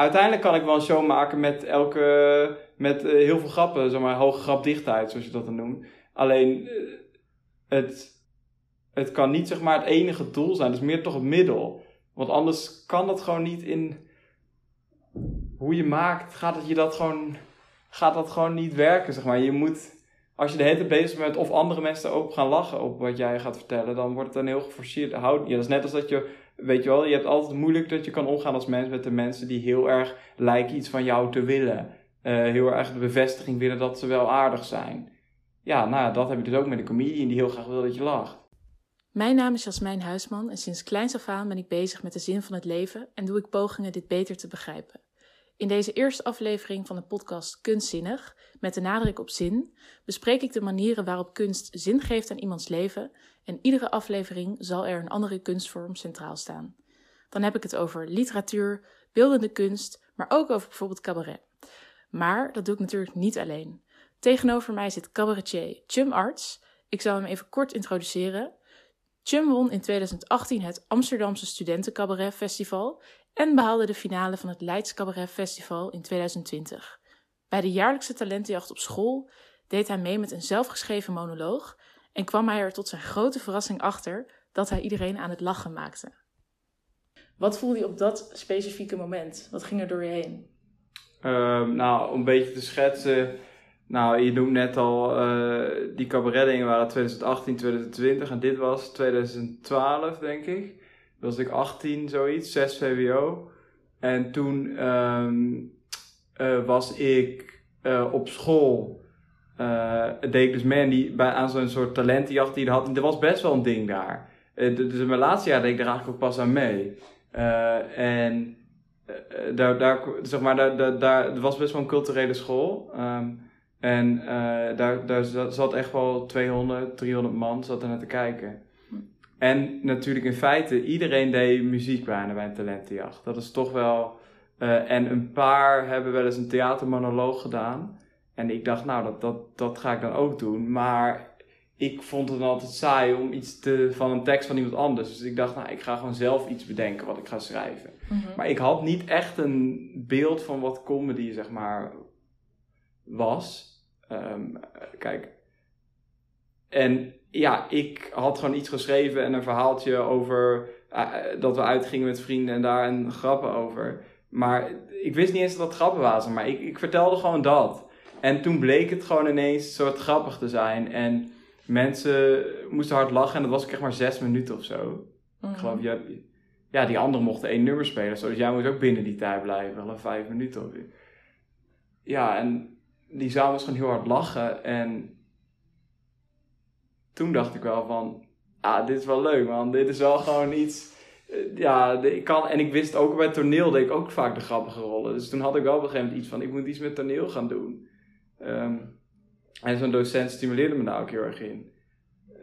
uiteindelijk kan ik wel een show maken met elke, met eh, heel veel grappen, zeg maar, hoge grapdichtheid, zoals je dat dan noemt. Alleen, eh, het, het kan niet, zeg maar, het enige doel zijn. Is meer toch het middel. Want anders kan dat gewoon niet in hoe je maakt, gaat het je dat gewoon, gaat dat gewoon niet werken, zeg maar. Je moet, als je de hele tijd bezig bent of andere mensen ook gaan lachen op wat jij gaat vertellen, dan wordt het een heel geforceerd houd. Dat is net als dat je, weet je wel, je hebt altijd moeilijk dat je kan omgaan als mens met de mensen die heel erg lijken iets van jou te willen. Eh, heel erg de bevestiging willen dat ze wel aardig zijn. Ja, nou, dat heb je dus ook met een comedian die heel graag wil dat je lacht. Mijn naam is Jasmijn Huisman en sinds kleins af aan ben ik bezig met de zin van het leven en doe ik pogingen dit beter te begrijpen. In deze eerste aflevering van de podcast Kunstzinnig, met de nadruk op zin, bespreek ik de manieren waarop kunst zin geeft aan iemands leven en iedere aflevering zal er een andere kunstvorm centraal staan. Dan heb ik het over literatuur, beeldende kunst, maar ook over bijvoorbeeld cabaret. Maar dat doe ik natuurlijk niet alleen. Tegenover mij zit cabaretier Chum Arts. Ik zal hem even kort introduceren. Chum won in 2018 het Amsterdamse Studentencabaret Festival en behaalde de finale van het Leids Cabaret Festival in 2020. Bij de jaarlijkse talentenjacht op school deed hij mee met een zelfgeschreven monoloog en kwam hij er tot zijn grote verrassing achter dat hij iedereen aan het lachen maakte. Wat voelde je op dat specifieke moment? Wat ging er door je heen? Um, nou, om een beetje te schetsen. Nou, je noemt net al, uh, die cabaretdingen waren 2018, 2020 en dit was 2012, denk ik was ik 18, zoiets, 6 VWO. En toen um, uh, was ik uh, op school. Uh, deed ik dus mee die, bij, aan zo'n soort talentenjacht die er had. Er was best wel een ding daar. dus in mijn laatste jaar deed ik er eigenlijk ook pas aan mee. en daar, daar, zeg maar, daar, daar, daar, was best wel een culturele school. Um, en daar, daar zat echt wel 200, 300 man zat naar te kijken. En natuurlijk in feite, iedereen deed muziek bijna bij een talentenjacht. Dat is toch wel... En een paar hebben wel eens een theatermonoloog gedaan. En ik dacht, nou, dat, dat, dat ga ik dan ook doen. Maar ik vond het dan altijd saai om iets te, van een tekst van iemand anders. Dus ik dacht, nou, ik ga gewoon zelf iets bedenken wat ik ga schrijven. Mm -hmm. Maar ik had niet echt een beeld van wat comedy, zeg maar, was. Um, kijk. En ja, ik had gewoon iets geschreven en een verhaaltje over uh, dat we uitgingen met vrienden en daar een grappen over. Maar ik wist niet eens dat het grappen waren, maar ik, ik vertelde gewoon dat. En toen bleek het gewoon ineens een soort grappig te zijn. En mensen moesten hard lachen en dat was ik echt maar zes minuten of zo. Ik geloof, ja, ja, die anderen mochten één nummer spelen. Dus jij moest ook binnen die tijd blijven, wel een vijf minuten of Ja, en die zaal was gewoon heel hard lachen. En toen dacht ik wel van, ah, dit is wel leuk man. Dit is wel gewoon iets, uh, ja, ik kan, en ik wist ook bij toneel deed ik ook vaak de grappige rollen. Dus toen had ik wel op een gegeven moment iets van, ik moet iets met toneel gaan doen. Um, en zo'n docent stimuleerde me daar ook heel erg in. Uh,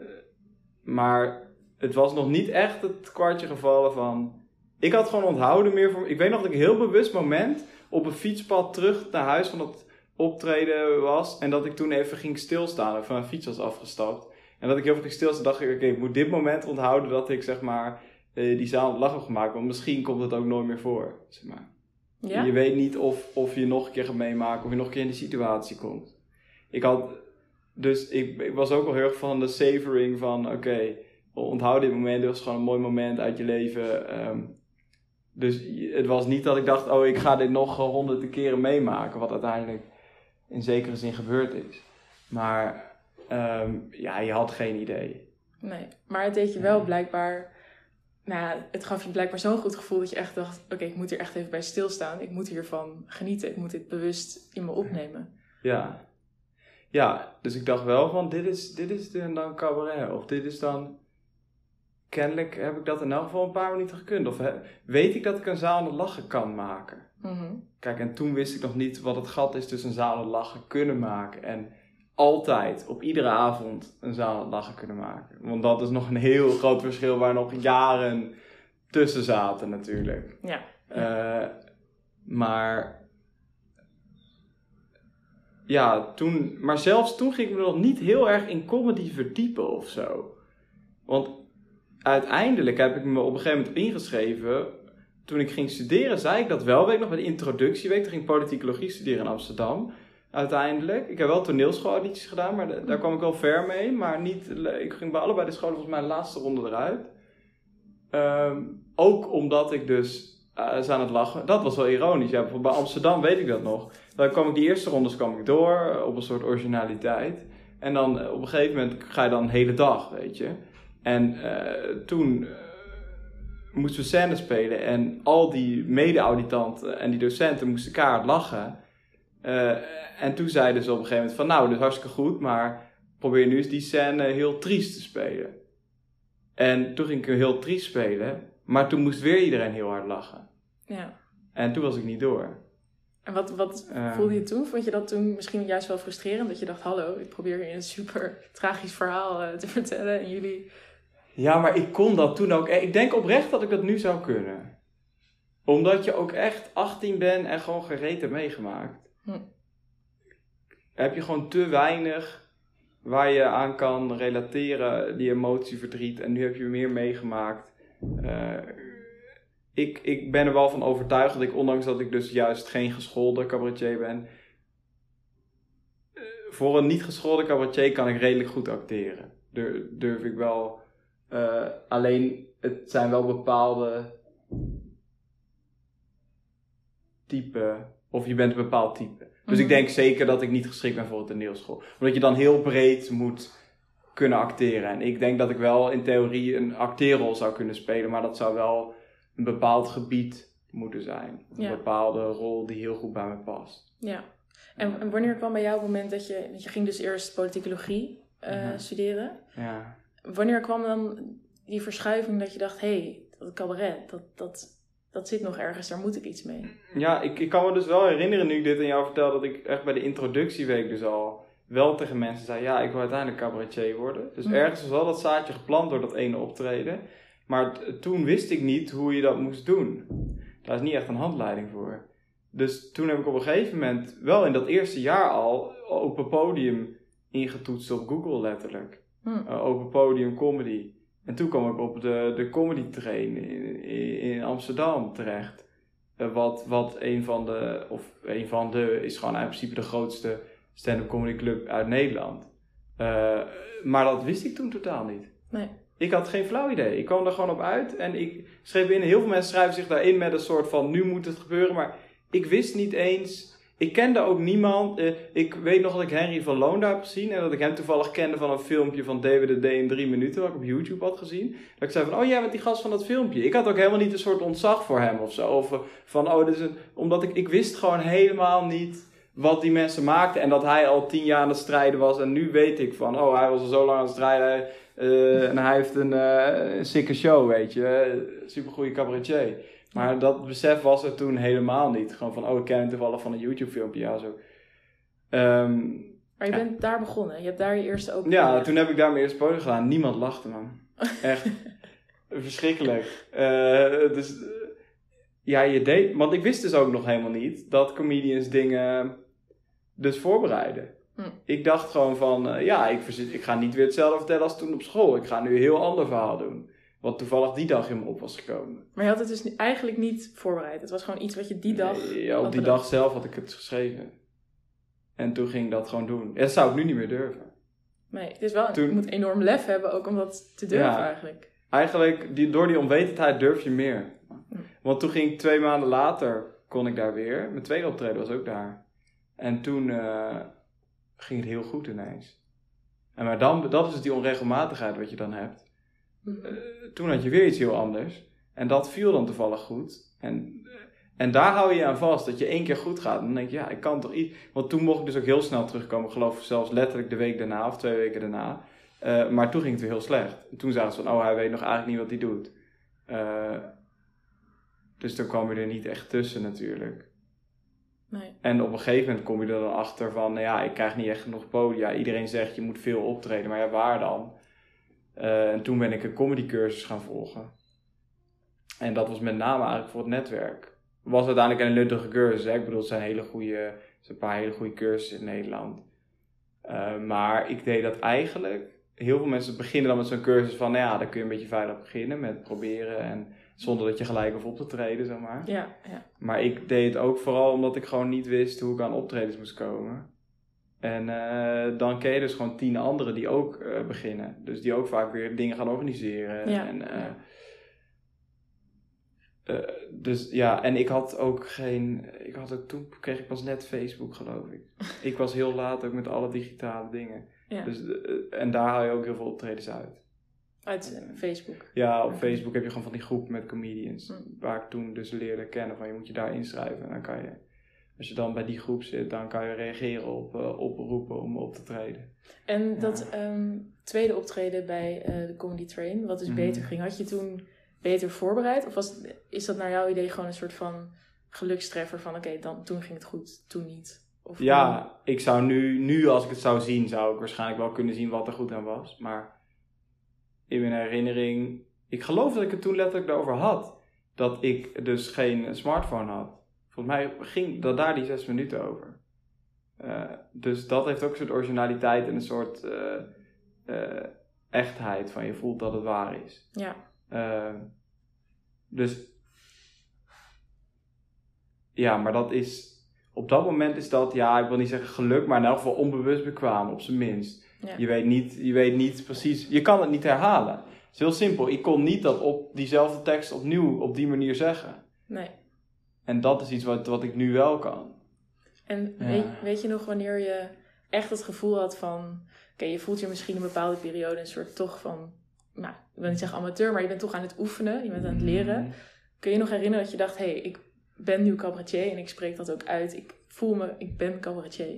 maar het was nog niet echt het kwartje gevallen van, ik had gewoon onthouden meer voor, ik weet nog dat ik heel bewust moment op een fietspad terug naar huis van dat optreden was. En dat ik toen even ging stilstaan, van mijn fiets was afgestapt. En dat ik heel veel stil dacht ik, oké, ik moet dit moment onthouden dat ik zeg maar uh, die zaal lach heb gemaakt. Want misschien komt het ook nooit meer voor. Zeg maar. Ja? Je weet niet of, of je nog een keer gaat meemaken, of je nog een keer in die situatie komt. Ik had, dus ik, ik was ook wel heel erg van de savoring van, oké, okay, onthoud dit moment, dit was gewoon een mooi moment uit je leven. Um, dus het was niet dat ik dacht, oh, ik ga dit nog honderden keren meemaken, wat uiteindelijk in zekere zin gebeurd is. Maar Um, ja, je had geen idee. Nee, maar het deed je wel blijkbaar. Nou, het gaf je blijkbaar zo'n goed gevoel dat je echt dacht: oké, ik moet hier echt even bij stilstaan. Ik moet hiervan genieten. Ik moet dit bewust in me opnemen. Ja. Ja, dus ik dacht wel van: dit is, dit is dan cabaret. Of dit is dan. Kennelijk heb ik dat in elk geval een paar minuten gekund. Of weet ik dat ik een zaal aan het lachen kan maken. Mm -hmm. Kijk, en toen wist ik nog niet wat het gat is tussen een zaal het lachen kunnen maken. En altijd, op iedere avond, een zaal lachen kunnen maken. Want dat is nog een heel groot verschil waar nog jaren tussen zaten natuurlijk. Ja. Uh, maar ja, toen, maar zelfs toen ging ik me nog niet heel erg in comedy verdiepen of zo. Want uiteindelijk heb ik me op een gegeven moment ingeschreven toen ik ging studeren, zei ik dat wel. Weet ik nog bij de introductieweek. Toen ging ik politicologie studeren in Amsterdam. Uiteindelijk. Ik heb wel toneelschoolaudities gedaan, maar da- daar kwam ik wel ver mee. Maar niet, ik ging bij allebei de scholen volgens mij de laatste ronde eruit. Ehm, ook omdat ik dus eh, is aan het lachen. Dat was wel ironisch. Ja, bijvoorbeeld bij Amsterdam weet ik dat nog. Dan kwam ik die eerste rondes kwam ik door eh, op een soort originaliteit. En dan eh, op een gegeven moment ga je dan een hele dag, weet je. En eh, toen eh, moesten we scène spelen en al die mede-auditanten en die docenten moesten kaart lachen. Eh, en toen zeiden ze op een gegeven moment van nou, dat is hartstikke goed, maar probeer nu eens die scène heel triest te spelen. En toen ging ik heel triest spelen, maar toen moest weer iedereen heel hard lachen. Ja. En toen was ik niet door. En wat, wat Ehm. voelde je toen? Vond je dat toen misschien juist wel frustrerend? Dat je dacht, hallo, ik probeer hier een super tragisch verhaal eh, te vertellen en jullie... Ja, maar ik kon dat toen ook. e- Ik denk oprecht dat ik dat nu zou kunnen. Omdat je ook echt 18 bent en gewoon gereed hebt meegemaakt. Hm. Heb je gewoon te weinig waar je aan kan relateren, die emotie, verdriet. En nu heb je meer meegemaakt. Eh, ik, ik ben er wel van overtuigd dat ik, ondanks dat ik dus juist geen geschoolde cabaretier ben, eh, voor een niet geschoolde cabaretier kan ik redelijk goed acteren. Durf, ik wel. Eh, alleen, het zijn wel bepaalde type, of je bent een bepaald type. Dus ik Mhm. denk zeker dat ik niet geschikt ben voor een toneelschool. Omdat je dan heel breed moet kunnen acteren. En ik denk dat ik wel in theorie een acteerrol zou kunnen spelen, maar dat zou wel een bepaald gebied moeten zijn. Een Ja. bepaalde rol die heel goed bij me past. Ja. En, en wanneer kwam bij jou het moment dat je... Want je ging dus eerst politicologie eh, Mhm. studeren. Ja. Wanneer kwam dan die verschuiving dat je dacht... Hé, hey, dat cabaret, dat, dat, dat zit nog ergens, daar moet ik iets mee. Ja, ik, ik kan me dus wel herinneren nu ik dit aan jou vertel, dat ik echt bij de introductieweek dus al wel tegen mensen zei, ja, ik wil uiteindelijk cabaretier worden. Dus Mhm. ergens was wel dat zaadje geplant door dat ene optreden. Maar toen wist ik niet hoe je dat moest doen. Daar is niet echt een handleiding voor. Dus toen heb ik op een gegeven moment, wel in dat eerste jaar al, open podium ingetoetst op Google letterlijk. Hm. Eh, open podium comedy. En toen kwam ik op de, de comedy train in, in, Amsterdam terecht. Eh, wat, wat een van de, of een van de, is gewoon in principe de grootste stand-up comedy club uit Nederland. Eh, maar dat wist ik toen totaal niet. Nee. Ik had geen flauw idee. Ik kwam er gewoon op uit en ik schreef binnen. Heel veel mensen schrijven zich daarin met een soort van nu moet het gebeuren. Maar ik wist niet eens. Ik kende ook niemand. Eh, ik weet nog dat ik Henry van Loon daar heb gezien. En dat ik hem toevallig kende van een filmpje van David de in drie minuten. Wat ik op YouTube had gezien. Dat ik zei van, oh jij bent die gast van dat filmpje. Ik had ook helemaal niet een soort ontzag voor hem of zo. Of eh, van, oh dit is een... Omdat ik, ik wist gewoon helemaal niet wat die mensen maakten. En dat hij al tien jaar aan het strijden was. En nu weet ik van, oh hij was al zo lang aan het strijden. eh, en hij heeft een, een sikke show, weet je. Super goede cabaretier. Maar dat besef was er toen helemaal niet. Gewoon van, oh ik ken hem toevallig van een YouTube filmpje. Ja, zo. Ehm, Maar je Ja. bent daar begonnen. Je hebt daar je eerste open ja, toen heb ik daar mijn eerste podium gedaan. Niemand lachte, man. Echt verschrikkelijk. Eh, dus eh, ja, je deed. Want ik wist dus ook nog helemaal niet dat comedians dingen dus voorbereiden. Hm. Ik dacht gewoon van, eh, ja, ik, ik ga niet weer hetzelfde vertellen als toen op school. Ik ga nu een heel ander verhaal doen. Wat toevallig die dag in me op was gekomen. Maar je had het dus eigenlijk niet voorbereid. Het was gewoon iets wat je die dag... Nee, ja, op die dag zelf had ik het geschreven. En toen ging ik dat gewoon doen. En dat zou ik nu niet meer durven. Nee, het is wel... Toen- Je moet enorm lef hebben ook om dat te durven Ja. eigenlijk. Eigenlijk, die, door die onwetendheid durf je meer. Hm. Want toen ging ik twee maanden later, kon ik daar weer. Mijn tweede optreden was ook daar. En toen eh, ging het heel goed ineens. En maar dan, dat is dus die onregelmatigheid wat je dan hebt. Mhm. Eh, toen had je weer iets heel anders. En dat viel dan toevallig goed. En, eh, en daar hou je aan vast. Dat je één keer goed gaat. En dan denk je, ja, ik kan toch iets. Want toen mocht ik dus ook heel snel terugkomen. Ik geloof zelfs letterlijk de week daarna of twee weken daarna. Eh, maar toen ging het weer heel slecht. En toen zagen ze van, oh, hij weet nog eigenlijk niet wat hij doet. Dus toen kwam je er niet echt tussen natuurlijk. Nee. En op een gegeven moment kom je er dan achter van, nou ja, ik krijg niet echt genoeg podia. Iedereen zegt, je moet veel optreden, maar ja, waar dan? Eh, en toen ben ik een comedycursus gaan volgen. En dat was met name eigenlijk voor het netwerk. Het was uiteindelijk een nuttige cursus, hè. Ik bedoel, het zijn hele goede, zijn een paar hele goede cursussen in Nederland. Eh, maar ik deed dat eigenlijk. Heel veel mensen beginnen dan met zo'n cursus van, nou ja, dan kun je een beetje veilig beginnen met proberen. En Zonder dat je gelijk hoeft op te treden, zeg maar. Ja, ja. Maar ik deed het ook vooral omdat ik gewoon niet wist hoe ik aan optredens moest komen. En eh, dan ken je dus gewoon tien anderen die ook eh, beginnen. Dus die ook vaak weer dingen gaan organiseren. Ja, En, eh, dus ja, en ik had ook geen. Ik had ook toen kreeg ik pas net Facebook, geloof ik. ik was heel laat ook met alle digitale dingen. Ja. Dus, en daar haal je ook heel veel optredens uit. Uit. Facebook. Ja, op. Facebook heb je gewoon van die groep met comedians. Hm. Waar ik toen dus leerde kennen van je moet je daar inschrijven. En dan kan je, als je dan bij die groep zit, dan kan je reageren op uh, oproepen om op te treden. En Ja. dat ehm, tweede optreden bij eh, de Comedy Train, wat dus Mhm. beter ging, had je toen beter voorbereid? Of was, is dat naar jouw idee gewoon een soort van gelukstreffer van oké, dan toen ging het goed, toen niet? Of Ja, ik zou nu, nu als ik het zou zien, zou ik waarschijnlijk wel kunnen zien wat er goed aan was. Maar in mijn herinnering, ik geloof dat ik het toen letterlijk daarover had. Dat ik dus geen smartphone had. Volgens mij ging dat daar die zes minuten over. Eh, dus dat heeft ook een soort originaliteit en een soort eh, eh, echtheid van je voelt dat het waar is. Ja, dus ja, maar dat is op dat moment is dat, ja, ik wil niet zeggen geluk, maar in elk geval onbewust bekwaam, op zijn minst. ja. Je weet niet, je weet niet precies, je kan het niet herhalen. Het is heel simpel. Ik kon niet dat op diezelfde tekst opnieuw op die manier zeggen. nee. En dat is iets wat, wat ik nu wel kan. En Ja. weet, weet je nog wanneer je echt het gevoel had van... Oké, je voelt je misschien een bepaalde periode een soort toch van... Nou, ik wil niet zeggen amateur, maar je bent toch aan het oefenen. Je bent aan het leren. Kun je nog herinneren dat je dacht... Hé, hey, ik ben nu cabaretier en ik spreek dat ook uit. Ik voel me, ik ben cabaretier.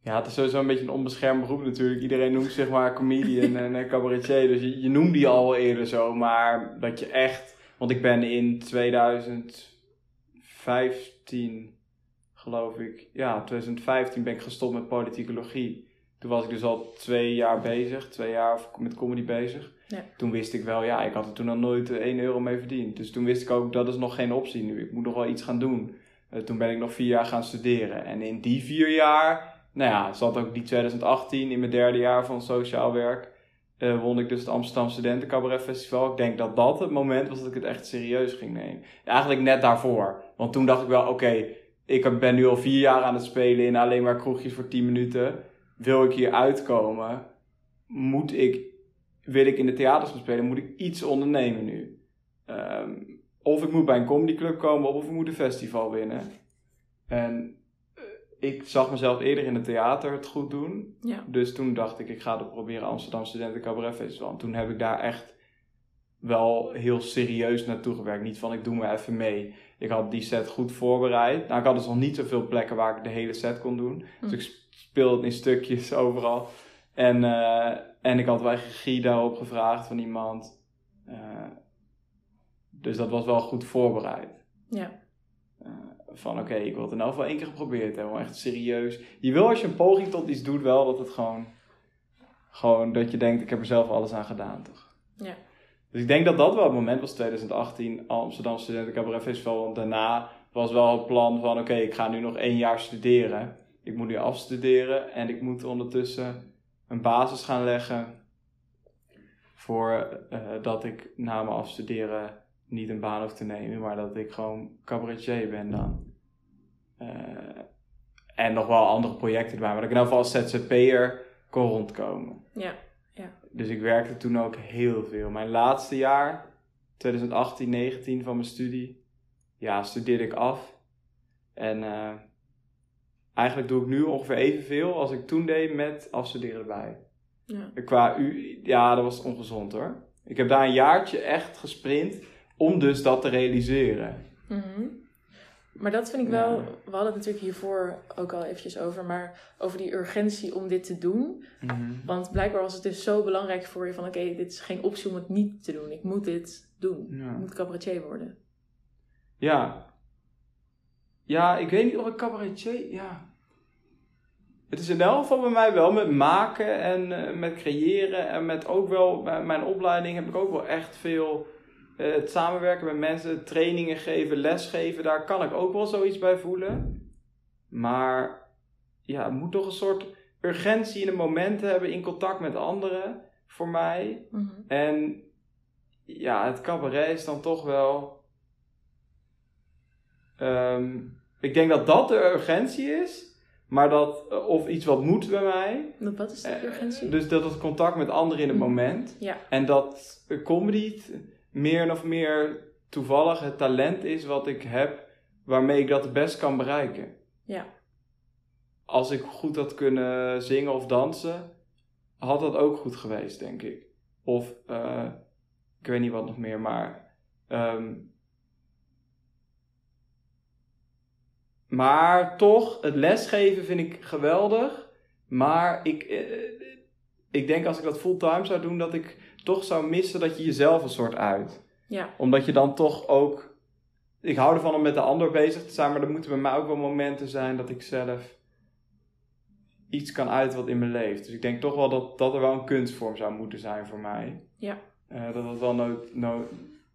Ja, het is sowieso een beetje een onbeschermd beroep natuurlijk. Iedereen noemt zich maar comedian en eh, cabaretier. Dus je, je noemde die al wel eerder zo. Maar dat je echt... Want ik ben in 2015, geloof ik... Ja, 2015 ben ik gestopt met politicologie. Toen was ik dus al twee jaar bezig. Twee jaar met comedy bezig. Ja. Toen wist ik wel, ja, ik had er toen al nooit eh, 1 euro mee verdiend. Dus toen wist ik ook, dat is nog geen optie nu. Ik moet nog wel iets gaan doen. Eh, toen ben ik nog vier jaar gaan studeren. En in die vier jaar nou ja, zat ook die 2018 in mijn derde jaar van sociaal werk. Eh, won ik dus het Amsterdam Studenten Cabaret Festival. Ik denk dat dat het moment was dat ik het echt serieus ging nemen. Eigenlijk net daarvoor. Want toen dacht ik wel, oké, ik ben nu al vier jaar aan het spelen in alleen maar kroegjes voor 10 minuten. Wil ik hier uitkomen? Moet ik, wil ik in de theaters gaan spelen? Moet ik iets ondernemen nu? Ehm, of ik moet bij een comedyclub komen of ik moet een festival winnen. En ik zag mezelf eerder in het theater het goed doen. Ja. Dus toen dacht ik, ik ga het proberen Amsterdam Studenten Cabaret Festival. En toen heb ik daar echt wel heel serieus naartoe gewerkt. Niet van, ik doe me even mee. Ik had die set goed voorbereid. Nou, ik had dus nog niet zoveel plekken waar ik de hele set kon doen. Dus Hm. ik speelde het in stukjes overal. En, eh, en ik had wel regie daarop gevraagd van iemand. Eh, dus dat was wel goed voorbereid. Ja. Van oké, ik wil het in elk geval één keer geprobeerd hebben. Echt serieus. Je wil als je een poging tot iets doet wel dat het gewoon... Gewoon dat je denkt, ik heb er zelf alles aan gedaan, toch? Ja. Dus ik denk dat dat wel het moment was, 2018, Amsterdam Studenten Cabaret Festival. Want daarna was wel het plan van, oké, ik ga nu nog één jaar studeren. Ik moet nu afstuderen en ik moet ondertussen een basis gaan leggen voor eh, dat ik na mijn afstuderen niet een baan hoef te nemen, maar dat ik gewoon cabaretier ben dan. Eh, en nog wel andere projecten erbij, maar dat ik in ieder geval als ZZP'er kon rondkomen. Ja. Dus ik werkte toen ook heel veel. Mijn laatste jaar, 2018, 19 van mijn studie, ja, studeerde ik af. En eh, eigenlijk doe ik nu ongeveer evenveel als ik toen deed met afstuderen erbij. Ja. Qua u, ja, dat was ongezond hoor. Ik heb daar een jaartje echt gesprint om dus dat te realiseren. Mhm. Maar dat vind ik wel, Ja. we hadden het natuurlijk hiervoor ook al eventjes over, maar over die urgentie om dit te doen. Want blijkbaar was het dus zo belangrijk voor je van oké, dit is geen optie om het niet te doen. Ik moet dit doen. Ja. Ik moet cabaretier worden. Ja. Ja, ik weet niet of ik cabaretier... Ja. Het is in elk geval bij mij wel met maken en eh, met creëren. En met ook wel... Bij mijn opleiding heb ik ook wel echt veel... eh, het samenwerken met mensen, trainingen geven, lesgeven. Daar kan ik ook wel zoiets bij voelen. Maar... Ja, het moet toch een soort urgentie in een moment hebben in contact met anderen. Voor mij. Mhm. En ja, het cabaret is dan toch wel. Ehm, ik denk dat dat de urgentie is. Maar dat, eh, of iets wat moet bij mij. Wat is de Eh, urgentie? Dus dat het contact met anderen in het Mm. moment. Ja. En dat comedy meer of meer toevallig het talent is wat ik heb. Waarmee ik dat het best kan bereiken. Ja. Als ik goed had kunnen zingen of dansen. Had dat ook goed geweest, denk ik. Of, eh, ik weet niet wat nog meer, maar... ehm, maar toch, het lesgeven vind ik geweldig. Maar ik, eh, ik denk als ik dat fulltime zou doen, dat ik toch zou missen dat je jezelf een soort uit. Ja. Omdat je dan toch ook... Ik hou ervan om met de ander bezig te zijn, maar er moeten bij mij ook wel momenten zijn dat ik zelf iets kan uit wat in me leeft. Dus ik denk toch wel dat, dat er wel een kunstvorm zou moeten zijn voor mij. Ja. Eh, dat dat wel nood, nood-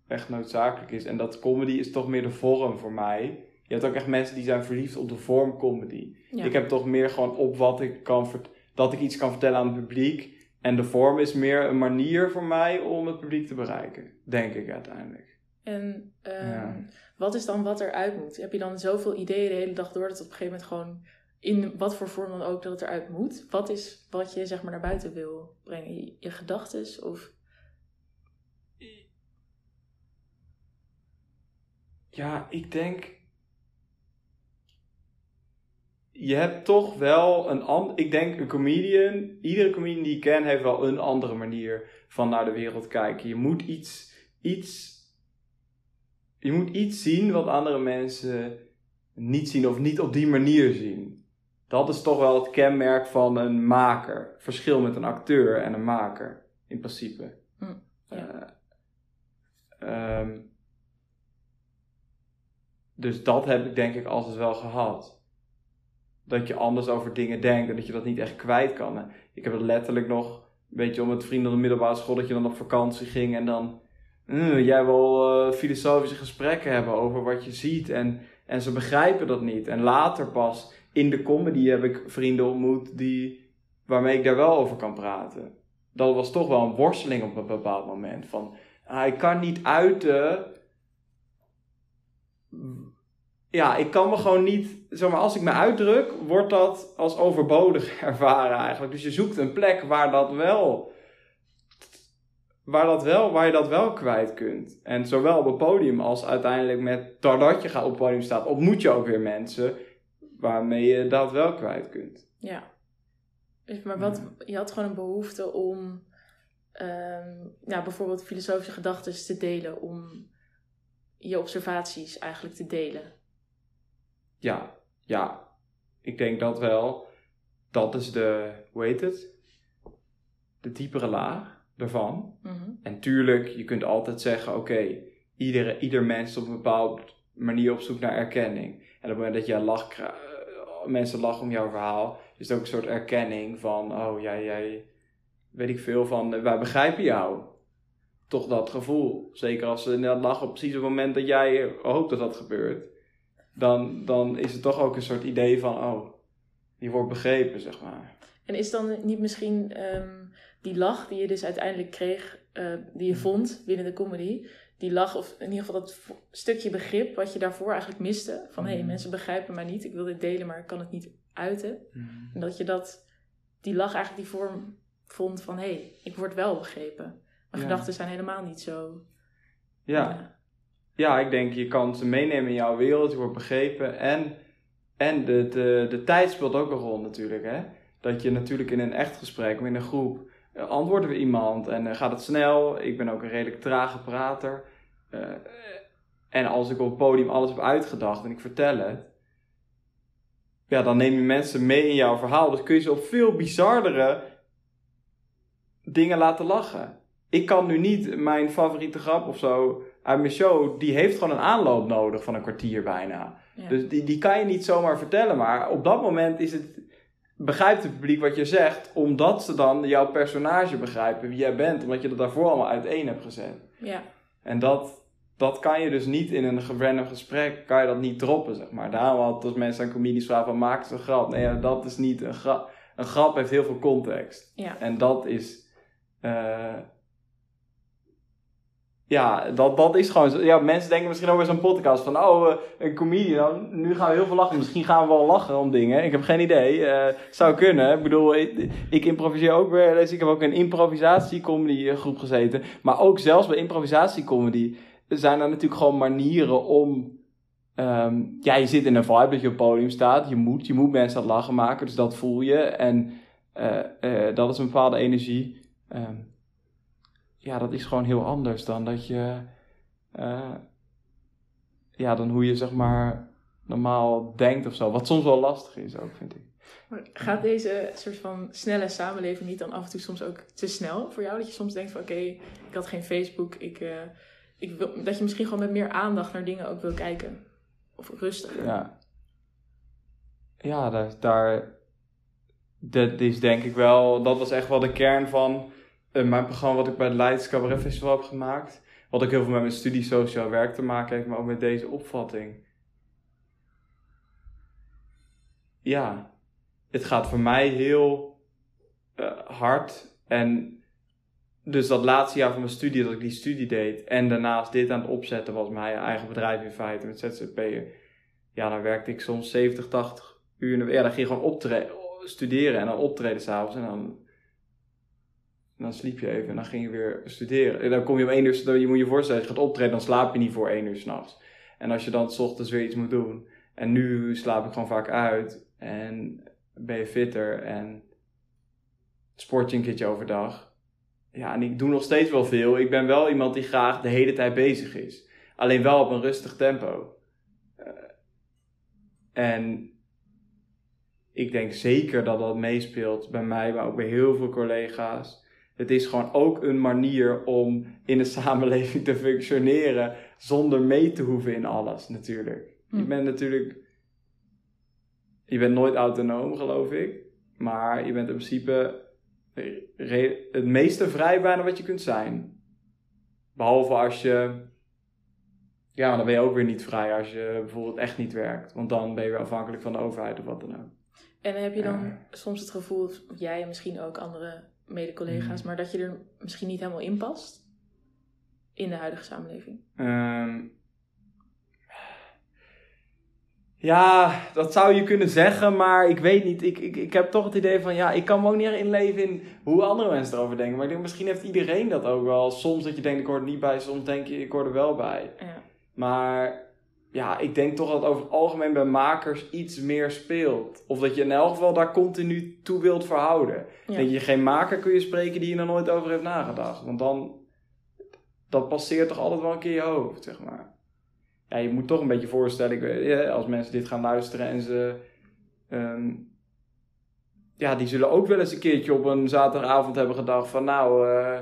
echt noodzakelijk is. En dat comedy is toch meer de vorm voor mij. Je hebt ook echt mensen die zijn verliefd op de vorm comedy. Ja. Ik heb toch meer gewoon op wat ik kan vert- dat ik iets kan vertellen aan het publiek. En de vorm is meer een manier voor mij om het publiek te bereiken. Denk ik uiteindelijk. En ehm, Ja. wat is dan wat eruit moet? Heb je dan zoveel ideeën de hele dag door dat het op een gegeven moment gewoon in wat voor vorm dan ook dat het eruit moet? Wat is wat je zeg maar naar buiten wil brengen? Je, je gedachtes of Ja, ik denk. Je hebt toch wel een ander. Ik denk een comedian. Iedere comedian die ik ken heeft wel een andere manier van naar de wereld kijken. Je moet iets. iets je moet iets zien wat andere mensen niet zien of niet op die manier zien. Dat is toch wel het kenmerk van een maker. Verschil met een acteur en een maker, in principe. Hm, ja. Eh, ehm, dus dat heb ik denk ik altijd wel gehad. Dat je anders over dingen denkt en dat je dat niet echt kwijt kan. Ik heb het letterlijk nog, een beetje om met vrienden op de middelbare school, dat je dan op vakantie ging en dan "Mm, jij wil eh, filosofische gesprekken hebben over wat je ziet en, en ze begrijpen dat niet. En later pas in de comedy heb ik vrienden ontmoet die, waarmee ik daar wel over kan praten. Dat was toch wel een worsteling op een bepaald moment. Van, ah, ik kan niet uiten. Ja, ik kan me gewoon niet. Zeg maar, als ik me uitdruk, wordt dat als overbodig ervaren eigenlijk. Dus je zoekt een plek waar dat wel. Waar, dat wel, waar je dat wel kwijt kunt. En zowel op het podium als uiteindelijk met. Doordat je gaat op het podium staat, ontmoet je ook weer mensen. Waarmee je dat wel kwijt kunt. ja. Dus, Maar wat, je had gewoon een behoefte om ja, bijvoorbeeld filosofische gedachten te delen, om je observaties eigenlijk te delen. Ja, ja. Ik denk dat wel. Dat is de. Hoe heet het? De diepere laag daarvan. Mhm. En tuurlijk, je kunt altijd zeggen: oké, iedere, ieder mens is op een bepaalde manier op zoek naar erkenning. En op het moment dat jij lacht, eh, mensen lachen om jouw verhaal, is het ook een soort erkenning van: oh, jij, jij, weet ik veel van, eh, wij begrijpen jou. Toch dat gevoel. Zeker als ze inderdaad lachen op precies het moment dat jij hoopt dat dat gebeurt. Dan, dan is het toch ook een soort idee van: oh, je wordt begrepen, zeg maar. En is dan niet misschien ehm, die lach die je dus uiteindelijk kreeg, eh, die je vond binnen de comedy, die lach, of in ieder geval dat stukje begrip wat je daarvoor eigenlijk miste, van hé, hey, Mhm. mensen begrijpen mij niet, ik wil dit delen, maar ik kan het niet uiten. En dat je dat, die lach eigenlijk die vorm vond van hé, hey, ik word wel begrepen. Mijn Ja. gedachten zijn helemaal niet zo. Ja. Ja, ik denk je kan ze meenemen in jouw wereld, je wordt begrepen. En, en de, de, de tijd speelt ook een rol natuurlijk. Hè? Dat je natuurlijk in een echt gesprek, of in een groep, eh, antwoorden we iemand en eh, gaat het snel. Ik ben ook een redelijk trage prater. Eh, en als ik op het podium alles heb uitgedacht en ik vertel het, ja, dan neem je mensen mee in jouw verhaal. Dus kun je ze op veel bizardere dingen laten lachen. Ik kan nu niet mijn favoriete grap of zo uit mijn show, die heeft gewoon een aanloop nodig van een kwartier bijna. Ja. Dus die, die kan je niet zomaar vertellen. Maar op dat moment is het, begrijpt het publiek wat je zegt, omdat ze dan jouw personage begrijpen, wie jij bent, omdat je dat daarvoor allemaal uiteen hebt gezet. ja. En dat, dat kan je dus niet in een random gesprek, kan je dat niet droppen, zeg maar. Daarom had als mensen aan comedies vragen van, maak eens een grap. Nee, ja, dat is niet een grap. Een grap heeft heel veel context. Ja. En dat is... eh, ja, dat, dat is gewoon. Ja, mensen denken misschien ook bij zo'n podcast van, oh, uh, een comedian, nu gaan we heel veel lachen. Misschien gaan we wel lachen om dingen. Ik heb geen idee. Uh, zou kunnen. Ik bedoel, ik, improviseer ook weer. Dus ik heb ook een improvisatiecomedy groep gezeten. Maar ook zelfs bij improvisatiecomedy zijn er natuurlijk gewoon manieren om... Um, ja, je zit in een vibe dat je op het podium staat. Je moet, je moet mensen het lachen maken, dus dat voel je. En dat is een bepaalde energie. Um, ja, dat is gewoon heel anders dan dat je, uh, ja, dan hoe je zeg maar normaal denkt of zo. Wat soms wel lastig is ook, vind ik. gaat deze soort van snelle samenleving niet dan af en toe soms ook te snel voor jou? Dat je soms denkt van oké, ik had geen Facebook, ik, uh, ik wil, dat je misschien gewoon met meer aandacht naar dingen ook wil kijken. Of rustiger. Ja, ja daar, daar dat is denk ik wel, dat was echt wel de kern van mijn programma wat ik bij het Leids Cabaret Festival heb gemaakt. Wat ook heel veel met mijn studie sociaal werk te maken heeft, maar ook met deze opvatting. Ja, het gaat voor mij heel uh, hard. En dus dat laatste jaar van mijn studie, dat ik die studie deed. En daarnaast dit aan het opzetten was mijn eigen bedrijf in feite met ZZP'er. Ja, dan werkte ik soms 70, 80 uur. Ja, dan ging gewoon optreden, studeren en dan optreden s'avonds. En dan dan sliep je even en dan ging je weer studeren. En dan kom je om één uur, je moet je voorstellen, je gaat optreden, dan slaap je niet voor één uur s'nachts. En als je dan s ochtends weer iets moet doen. En nu slaap ik gewoon vaak uit en ben je fitter en sport je een keertje overdag. Ja, en ik doe nog steeds wel veel. Ik ben wel iemand die graag de hele tijd bezig is. Alleen wel op een rustig tempo. Uh, en ik denk zeker dat dat meespeelt bij mij, maar ook bij heel veel collega's. Het is gewoon ook een manier om in de samenleving te functioneren zonder mee te hoeven in alles natuurlijk. Je hm. bent natuurlijk, je bent nooit autonoom geloof ik, maar je bent in principe het meeste vrij bijna wat je kunt zijn. Behalve als je, ja, dan ben je ook weer niet vrij als je bijvoorbeeld echt niet werkt, want dan ben je weer afhankelijk van de overheid of wat dan ook. En heb je dan soms het gevoel, jij en misschien ook andere mede-collega's, mm. maar dat je er misschien niet helemaal in past in de huidige samenleving? Um, ja, dat zou je kunnen zeggen, maar ik weet niet. Ik, ik, ik heb toch het idee van, ja, ik kan me ook niet inleven in hoe andere mensen erover denken. Maar ik denk, misschien heeft iedereen dat ook wel. Soms dat je denkt, ik hoor er niet bij, soms denk je, ik hoor er wel bij. Ja. Maar ja, ik denk toch dat over het algemeen bij makers iets meer speelt. Of dat je in elk geval daar continu toe wilt verhouden. Ja. Dat je geen maker kun je spreken die je er nooit over heeft nagedacht. Want dan, dat passeert toch altijd wel een keer je hoofd, zeg maar. Ja, je moet toch een beetje voorstellen, als mensen dit gaan luisteren en ze... Um, ja, die zullen ook wel eens een keertje op een zaterdagavond hebben gedacht van... Nou, uh,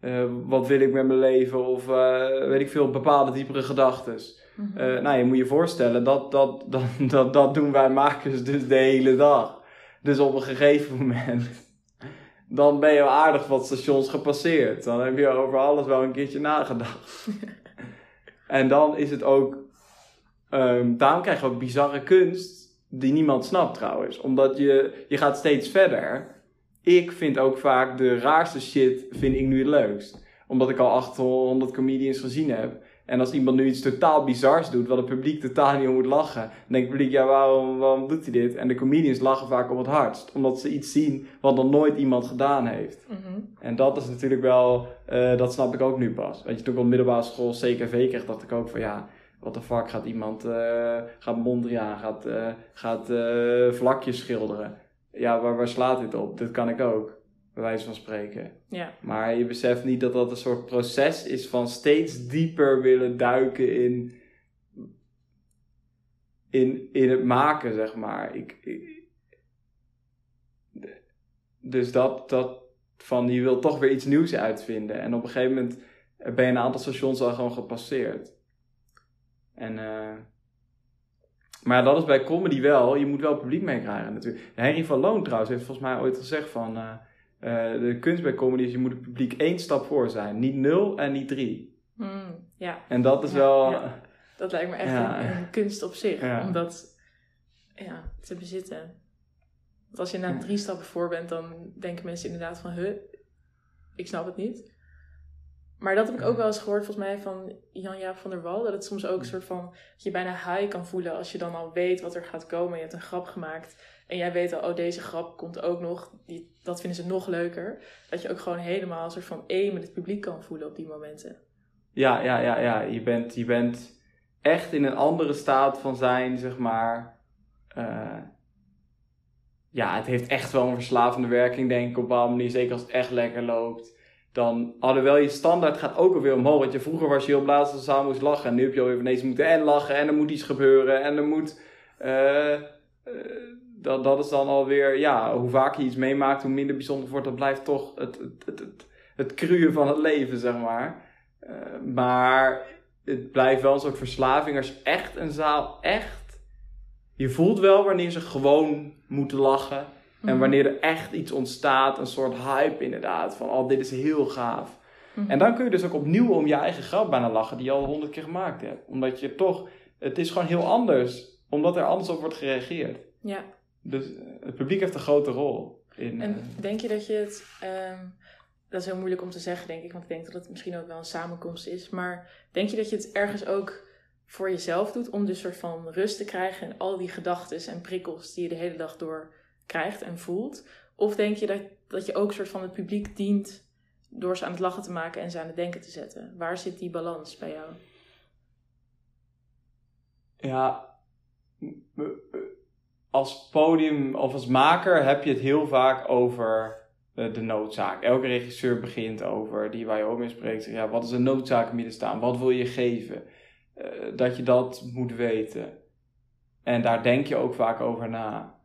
uh, wat wil ik met mijn leven? Of uh, weet ik veel, bepaalde diepere gedachten. Mm nou, je moet je voorstellen, dat, dat, dat, dat, dat doen wij makers dus de hele dag. Dus op een gegeven moment, dan ben je aardig wat stations gepasseerd. Dan heb je over alles wel een keertje nagedacht. en dan is het ook, um, daarom krijg je ook bizarre kunst, die niemand snapt trouwens. Omdat je, je gaat steeds verder. Ik vind ook vaak de raarste shit, vind ik nu het leukst. Omdat ik al 800 comedians gezien heb. En als iemand nu iets totaal bizars doet, wat het publiek totaal niet om moet lachen, dan denkt het publiek, ja, waarom, waarom doet hij dit? En de comedians lachen vaak op het hardst, omdat ze iets zien wat nog nooit iemand gedaan heeft. Mhm. En dat is natuurlijk wel, uh, dat snap ik ook nu pas. Weet je, toen ik op middelbare school CKV kreeg, dacht ik ook van ja, wat de fuck gaat iemand, uh, gaat Mondriaan, gaat, uh, gaat vlakjes schilderen. Ja, waar, waar slaat dit op? Dit kan ik ook bij wijze van spreken. Ja. Maar je beseft niet dat dat een soort proces is van steeds dieper willen duiken in, in, in het maken, zeg maar. Ik, dus dat, dat van je wil toch weer iets nieuws uitvinden. En op een gegeven moment ben je een aantal stations al gewoon gepasseerd. En, uh, maar dat is bij comedy wel. Je moet wel publiek meekrijgen natuurlijk. Henry van Loon trouwens heeft volgens mij ooit gezegd van... Uh, uh, de kunst bij comedy is, je moet het publiek één stap voor zijn. Niet nul en niet drie. Mm, ja. En dat is wel... Ja. Dat lijkt me echt een, een, kunst op zich. Om dat ja, te bezitten. Want als je na drie stappen voor bent, dan denken mensen inderdaad van... Huh, ik snap het niet. Maar dat heb ik ook wel eens gehoord, volgens mij, van Jan-Jaap van der Wal. Dat het soms ook een soort van, dat je bijna high kan voelen als je dan al weet wat er gaat komen. Je hebt een grap gemaakt en jij weet al, oh deze grap komt ook nog. Die, dat vinden ze nog leuker. Dat je ook gewoon helemaal een soort van één met het publiek kan voelen op die momenten. Ja, ja, ja, ja. Je bent, je bent echt in een andere staat van zijn, zeg maar. Uh, ja, het heeft echt wel een verslavende werking, denk ik, op een manier. Zeker als het echt lekker loopt. Dan, alhoewel je standaard gaat ook alweer omhoog. Want je, vroeger was je heel blij als zaal moest lachen. En nu heb je alweer ineens moeten en lachen. En er moet iets gebeuren. En er moet... Uh, dat, dat is dan alweer... Ja, hoe vaker je iets meemaakt, hoe minder bijzonder wordt. Dat blijft toch het, het, het, het, het van het leven, zeg maar. Uh, maar het blijft wel een soort verslaving. Als echt een zaal echt je voelt wel wanneer ze gewoon moeten lachen. En mhm. wanneer er echt iets ontstaat, een soort hype inderdaad. Van, oh, dit is heel gaaf. Mhm. En dan kun je dus ook opnieuw om je eigen grap bijna lachen, die je al honderd keer gemaakt hebt. Omdat je toch, het is gewoon heel anders, omdat er anders op wordt gereageerd. Ja. Dus eh, het publiek heeft een grote rol. In, en uh, denk je dat je het, um, dat is heel moeilijk om te zeggen denk ik, want ik denk dat het misschien ook wel een samenkomst is. Maar denk je dat je het ergens ook voor jezelf doet om dus soort van rust te krijgen en al die gedachten en prikkels die je de hele dag door krijgt en voelt? Of denk je dat, dat je ook soort van het publiek dient door ze aan het lachen te maken en ze aan het denken te zetten? Waar zit die balans bij jou? Ja, als podium of als maker heb je het heel vaak over de noodzaak. Elke regisseur begint over, die waar je ook mee spreekt, ja, wat is een noodzaak midden staan? Wat wil je geven? Eh, dat je dat moet weten. En daar denk je ook vaak over na.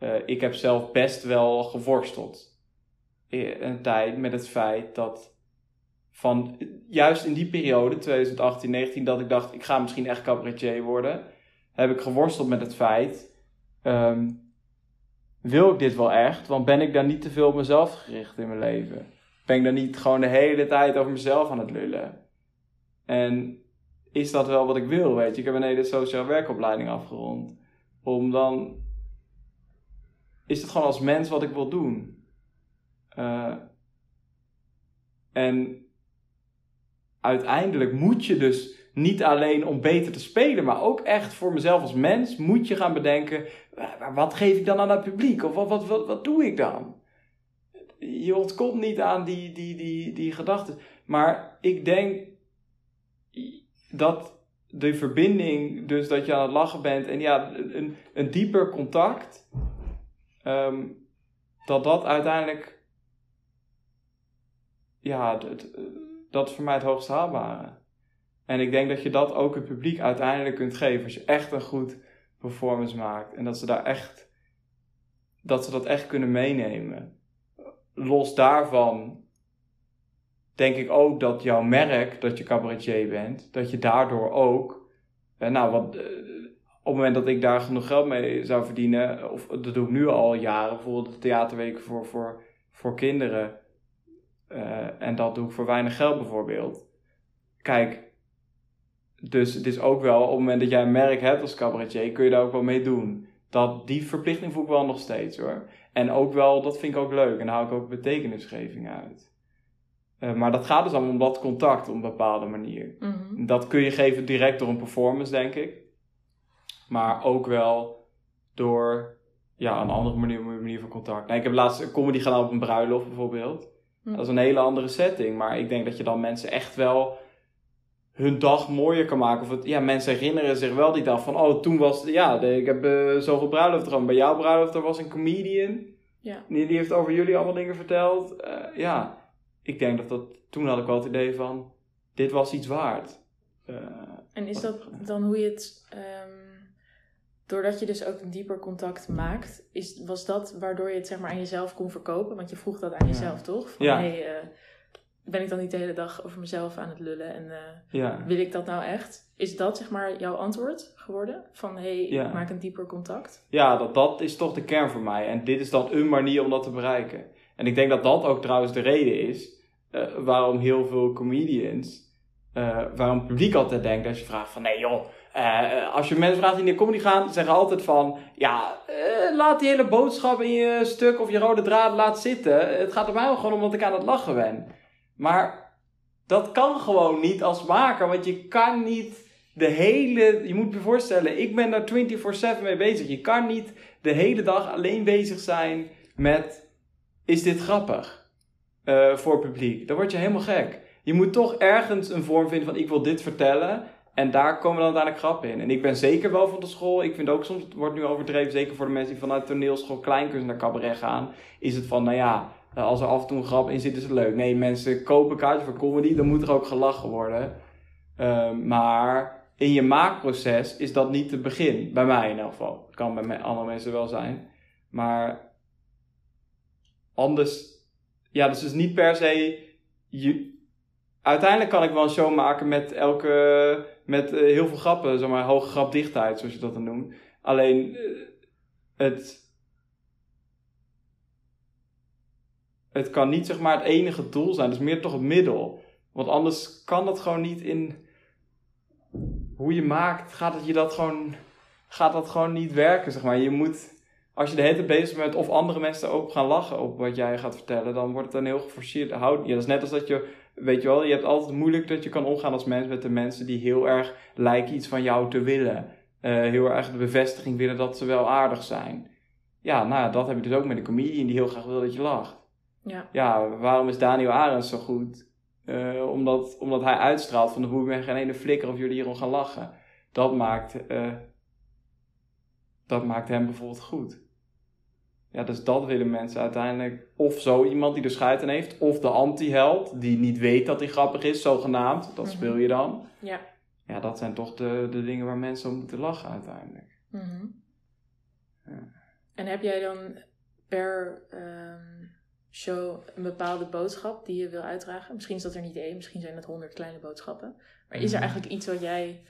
Uh, ik heb zelf best wel geworsteld een tijd met het feit dat van juist in die periode, 2018, 19, dat ik dacht ik ga misschien echt cabaretier worden, heb ik geworsteld met het feit, um, wil ik dit wel echt? Want ben ik dan niet te veel op mezelf gericht in mijn leven? Ben ik dan niet gewoon de hele tijd over mezelf aan het lullen? En is dat wel wat ik wil, weet je. Ik heb een hele sociaal werkopleiding afgerond. Om dan... Is het gewoon als mens wat ik wil doen. Uh, en uiteindelijk moet je dus niet alleen om beter te spelen, maar ook echt voor mezelf als mens moet je gaan bedenken, wat geef ik dan aan het publiek? Of wat, wat, wat, wat doe ik dan? Je ontkomt niet aan die, die, die, die gedachten. Maar ik denk, dat de verbinding, dus dat je aan het lachen bent en ja, een, een dieper contact, um, dat dat uiteindelijk, ja, dat, dat is voor mij het hoogst haalbare. En ik denk dat je dat ook het publiek uiteindelijk kunt geven als je echt een goed performance maakt en dat ze daar echt, dat ze dat echt kunnen meenemen. Los daarvan denk ik ook dat jouw merk, dat je cabaretier bent, dat je daardoor ook, eh, nou, wat, eh, op het moment dat ik daar genoeg geld mee zou verdienen, of dat doe ik nu al jaren, bijvoorbeeld de theaterweken voor, voor, voor kinderen, uh, en dat doe ik voor weinig geld bijvoorbeeld. Kijk, dus het is ook wel, op het moment dat jij een merk hebt als cabaretier, kun je daar ook wel mee doen. Dat, die verplichting voel ik wel nog steeds hoor. En ook wel, dat vind ik ook leuk. En daar hou ik ook betekenisgeving uit. Uh, maar dat gaat dus allemaal om dat contact op een bepaalde manier. Mm-hmm. Dat kun je geven direct door een performance, denk ik. Maar ook wel door ja, een andere manier, manier van contact. Nou, ik heb laatst een comedy gedaan op een bruiloft bijvoorbeeld. Mm. Dat is een hele andere setting. Maar ik denk dat je dan mensen echt wel hun dag mooier kan maken. Of het, ja, mensen herinneren zich wel die dag van... Oh, toen was... Ja, de, ik heb uh, zoveel bruiloft gedaan. Bij jouw bruiloft er was een comedian. Ja. Die, die heeft over jullie allemaal dingen verteld. Uh, ja ik denk dat dat, toen had ik wel het idee van, dit was iets waard. Uh, en is dat dan hoe je het, um, doordat je dus ook een dieper contact maakt, is, was dat waardoor je het zeg maar aan jezelf kon verkopen? Want je vroeg dat aan jezelf toch? Van, ja. Hey, ben ik dan niet de hele dag over mezelf aan het lullen en uh, ja. wil ik dat nou echt? Is dat zeg maar jouw antwoord geworden? Van hey, ja. ik maak een dieper contact? Ja, dat, dat is toch de kern voor mij. En dit is dan een manier om dat te bereiken. En ik denk dat dat ook trouwens de reden is uh, waarom heel veel comedians, uh, waarom het publiek altijd denkt als je vraagt van nee joh, uh, als je mensen vraagt die naar comedy gaan, zeggen altijd van ja, laat die hele boodschap in je stuk of je rode draad laat zitten. Het gaat er mij gewoon om dat ik aan het lachen ben. Maar Dat kan gewoon niet als maker, want je kan niet de hele. Je moet je voorstellen, ik ben daar 24-7 mee bezig. Je kan niet de hele dag alleen bezig zijn met: is dit grappig uh, voor publiek? Dan word je helemaal gek. Je moet toch ergens een vorm vinden van: ik wil dit vertellen. En daar komen dan uiteindelijk grappen in. En ik ben zeker wel van de school. Ik vind ook soms, het wordt nu overdreven, zeker voor de mensen die vanuit toneelschool kleinkunst naar cabaret gaan. Is het van, nou ja, als er af en toe een grap in zit, is het leuk. Nee, mensen kopen kaartjes voor comedy, dan moet er ook gelachen worden. Uh, maar in je maakproces is dat niet het begin. Bij mij in elk geval. Kan bij andere mensen wel zijn. Maar anders, ja, dus is niet per se. Je, uiteindelijk kan ik wel een show maken met elke met uh, heel veel grappen, zeg maar, hoge grapdichtheid, zoals je dat dan noemt. Alleen uh, het. Het kan niet zeg maar het enige doel zijn, het is meer toch het middel. Want anders kan dat gewoon niet in hoe je maakt, gaat het je dat gewoon, gaat dat gewoon niet werken, zeg maar. Je moet, als je de hele tijd bezig bent of andere mensen ook gaan lachen op wat jij gaat vertellen, dan wordt het een heel geforceerd houd. Ja, dat is net als dat je weet je wel, je hebt altijd moeilijk dat je kan omgaan als mens met de mensen die heel erg lijken iets van jou te willen. Uh, heel erg de bevestiging willen dat ze wel aardig zijn. Ja, nou, dat heb je dus ook met een comedian die heel graag wil dat je lacht. Ja. Ja, waarom is Daniel Arends zo goed? Uh, omdat, omdat hij uitstraalt van de boer ben geen ene flikker of jullie hierom gaan lachen. Dat maakt, uh, dat maakt hem bijvoorbeeld goed. Ja, dus dat willen mensen uiteindelijk. Of zo iemand die er scheid aan heeft. Of de anti-held die niet weet dat hij grappig is, zogenaamd. Dat speel je dan. Ja. Ja, dat zijn toch de, de dingen waar mensen om moeten lachen uiteindelijk. Mm ja. En heb jij dan per um, show een bepaalde boodschap die je wil uitdragen? Misschien is dat er niet één, misschien zijn het honderd kleine boodschappen. Maar is er eigenlijk iets wat jij...